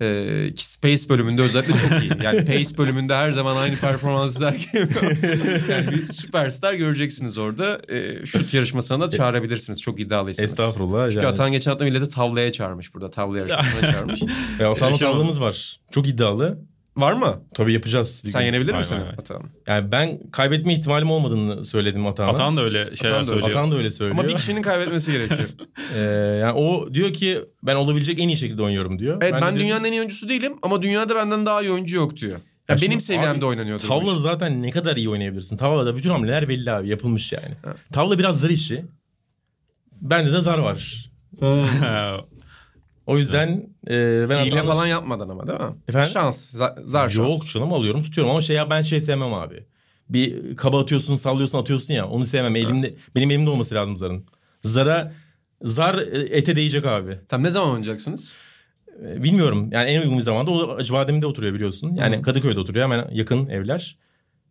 e, ki Space bölümünde özellikle çok iyi. Yani Pace bölümünde her zaman aynı performansı sergilemiyor. *laughs* yani bir süperstar göreceksiniz orada. E, şut yarışmasına da çağırabilirsiniz. Çok iddialıysanız. Estağfurullah. Çünkü yani. Atan geçen hafta milleti tavlaya çağırmış burada. Tavla yarışmasına çağırmış. *laughs* E, Atan'la Yaşamadım. tavlamız var. Çok iddialı. Var mı? Tabii yapacağız. bir Sen gün. yenebilir misin. Atan? Yani ben kaybetme ihtimalim olmadığını söyledim Atan'a. Atan da öyle şeyler Atan da- söylüyor. Atan da öyle söylüyor. Ama bir kişinin kaybetmesi gerekiyor. *laughs* Ee, yani o diyor ki ben olabilecek en iyi şekilde oynuyorum diyor. Evet ben, dedim, dünyanın en iyi oyuncusu değilim ama dünyada benden daha iyi oyuncu yok diyor. Ya Ya benim seviyemde bu Tavla zaten ne kadar iyi oynayabilirsin. Tavlada bütün hamleler belli abi yapılmış yani. Tavla biraz zar işi. Bende de zar var. *laughs* *laughs* O yüzden e, ben Hile falan yapmadan ama değil mi? Efendim? Şans, za- zar şans. Yok canım alıyorum tutuyorum ama şey ben şey sevmem abi. Bir kaba atıyorsun sallıyorsun atıyorsun ya onu sevmem. Elimde benim elimde olması lazım zarın. Zara zar e, ete değecek abi. Tamam ne zaman oynayacaksınız? E, Bilmiyorum yani en uygun bir zamanda o Acıbadem'de oturuyor biliyorsun. Yani Kadıköy'de oturuyor hemen yakın evler.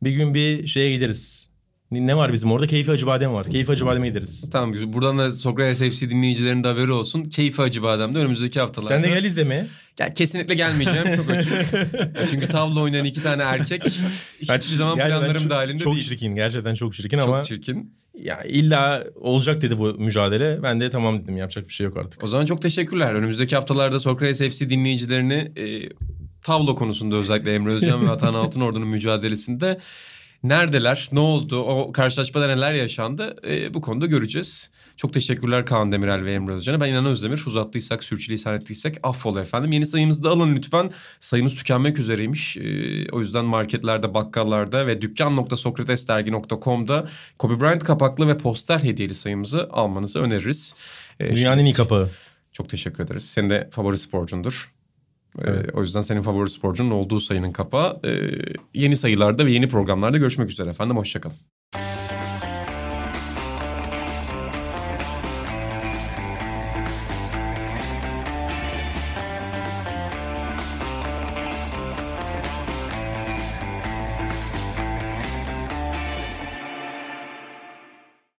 Bir gün bir şeye gideriz. Ne var bizim orada? Keyfi Acıbadem var. Keyfi Acıbadem'e gideriz. Tamam güzel. Buradan da Sokrates FC dinleyicilerinin de haberi olsun. Keyfi Acı Badem'de önümüzdeki haftalarda. Sen de gel izlemeye. Ya, kesinlikle gelmeyeceğim çok açık. *laughs* Çünkü tavla oynayan iki tane erkek hiçbir zaman Yani planlarım çok- dahilinde Çok değil. çirkin gerçekten çok çirkin Çok ama çirkin. ya illa olacak dedi bu mücadele. Ben de tamam dedim yapacak bir şey yok artık. O zaman çok teşekkürler. Önümüzdeki haftalarda Sokrates FC dinleyicilerini e, tavla konusunda özellikle Emre Özcan ve Atan Altınordu'nun mücadelesinde neredeler, ne oldu, o karşılaşmada neler yaşandı e, bu konuda göreceğiz. Çok teşekkürler Kaan Demirel ve Emre Özcan'a. Ben İnan Özdemir. Uzattıysak, sürçülisan ettiysek affola efendim. Yeni sayımızı da alın lütfen. Sayımız tükenmek üzereymiş. E, o yüzden marketlerde, bakkallarda ve dükkan.sokratesdergi.com'da Kobe Bryant kapaklı ve poster hediyeli sayımızı almanızı öneririz. E, Dünyanın en iyi kapağı. çok teşekkür ederiz. Senin de favori sporcundur. Ee, o yüzden senin favori sporcunun olduğu sayının kapağı. Ee, yeni sayılarda ve yeni programlarda görüşmek üzere efendim. Hoşçakalın.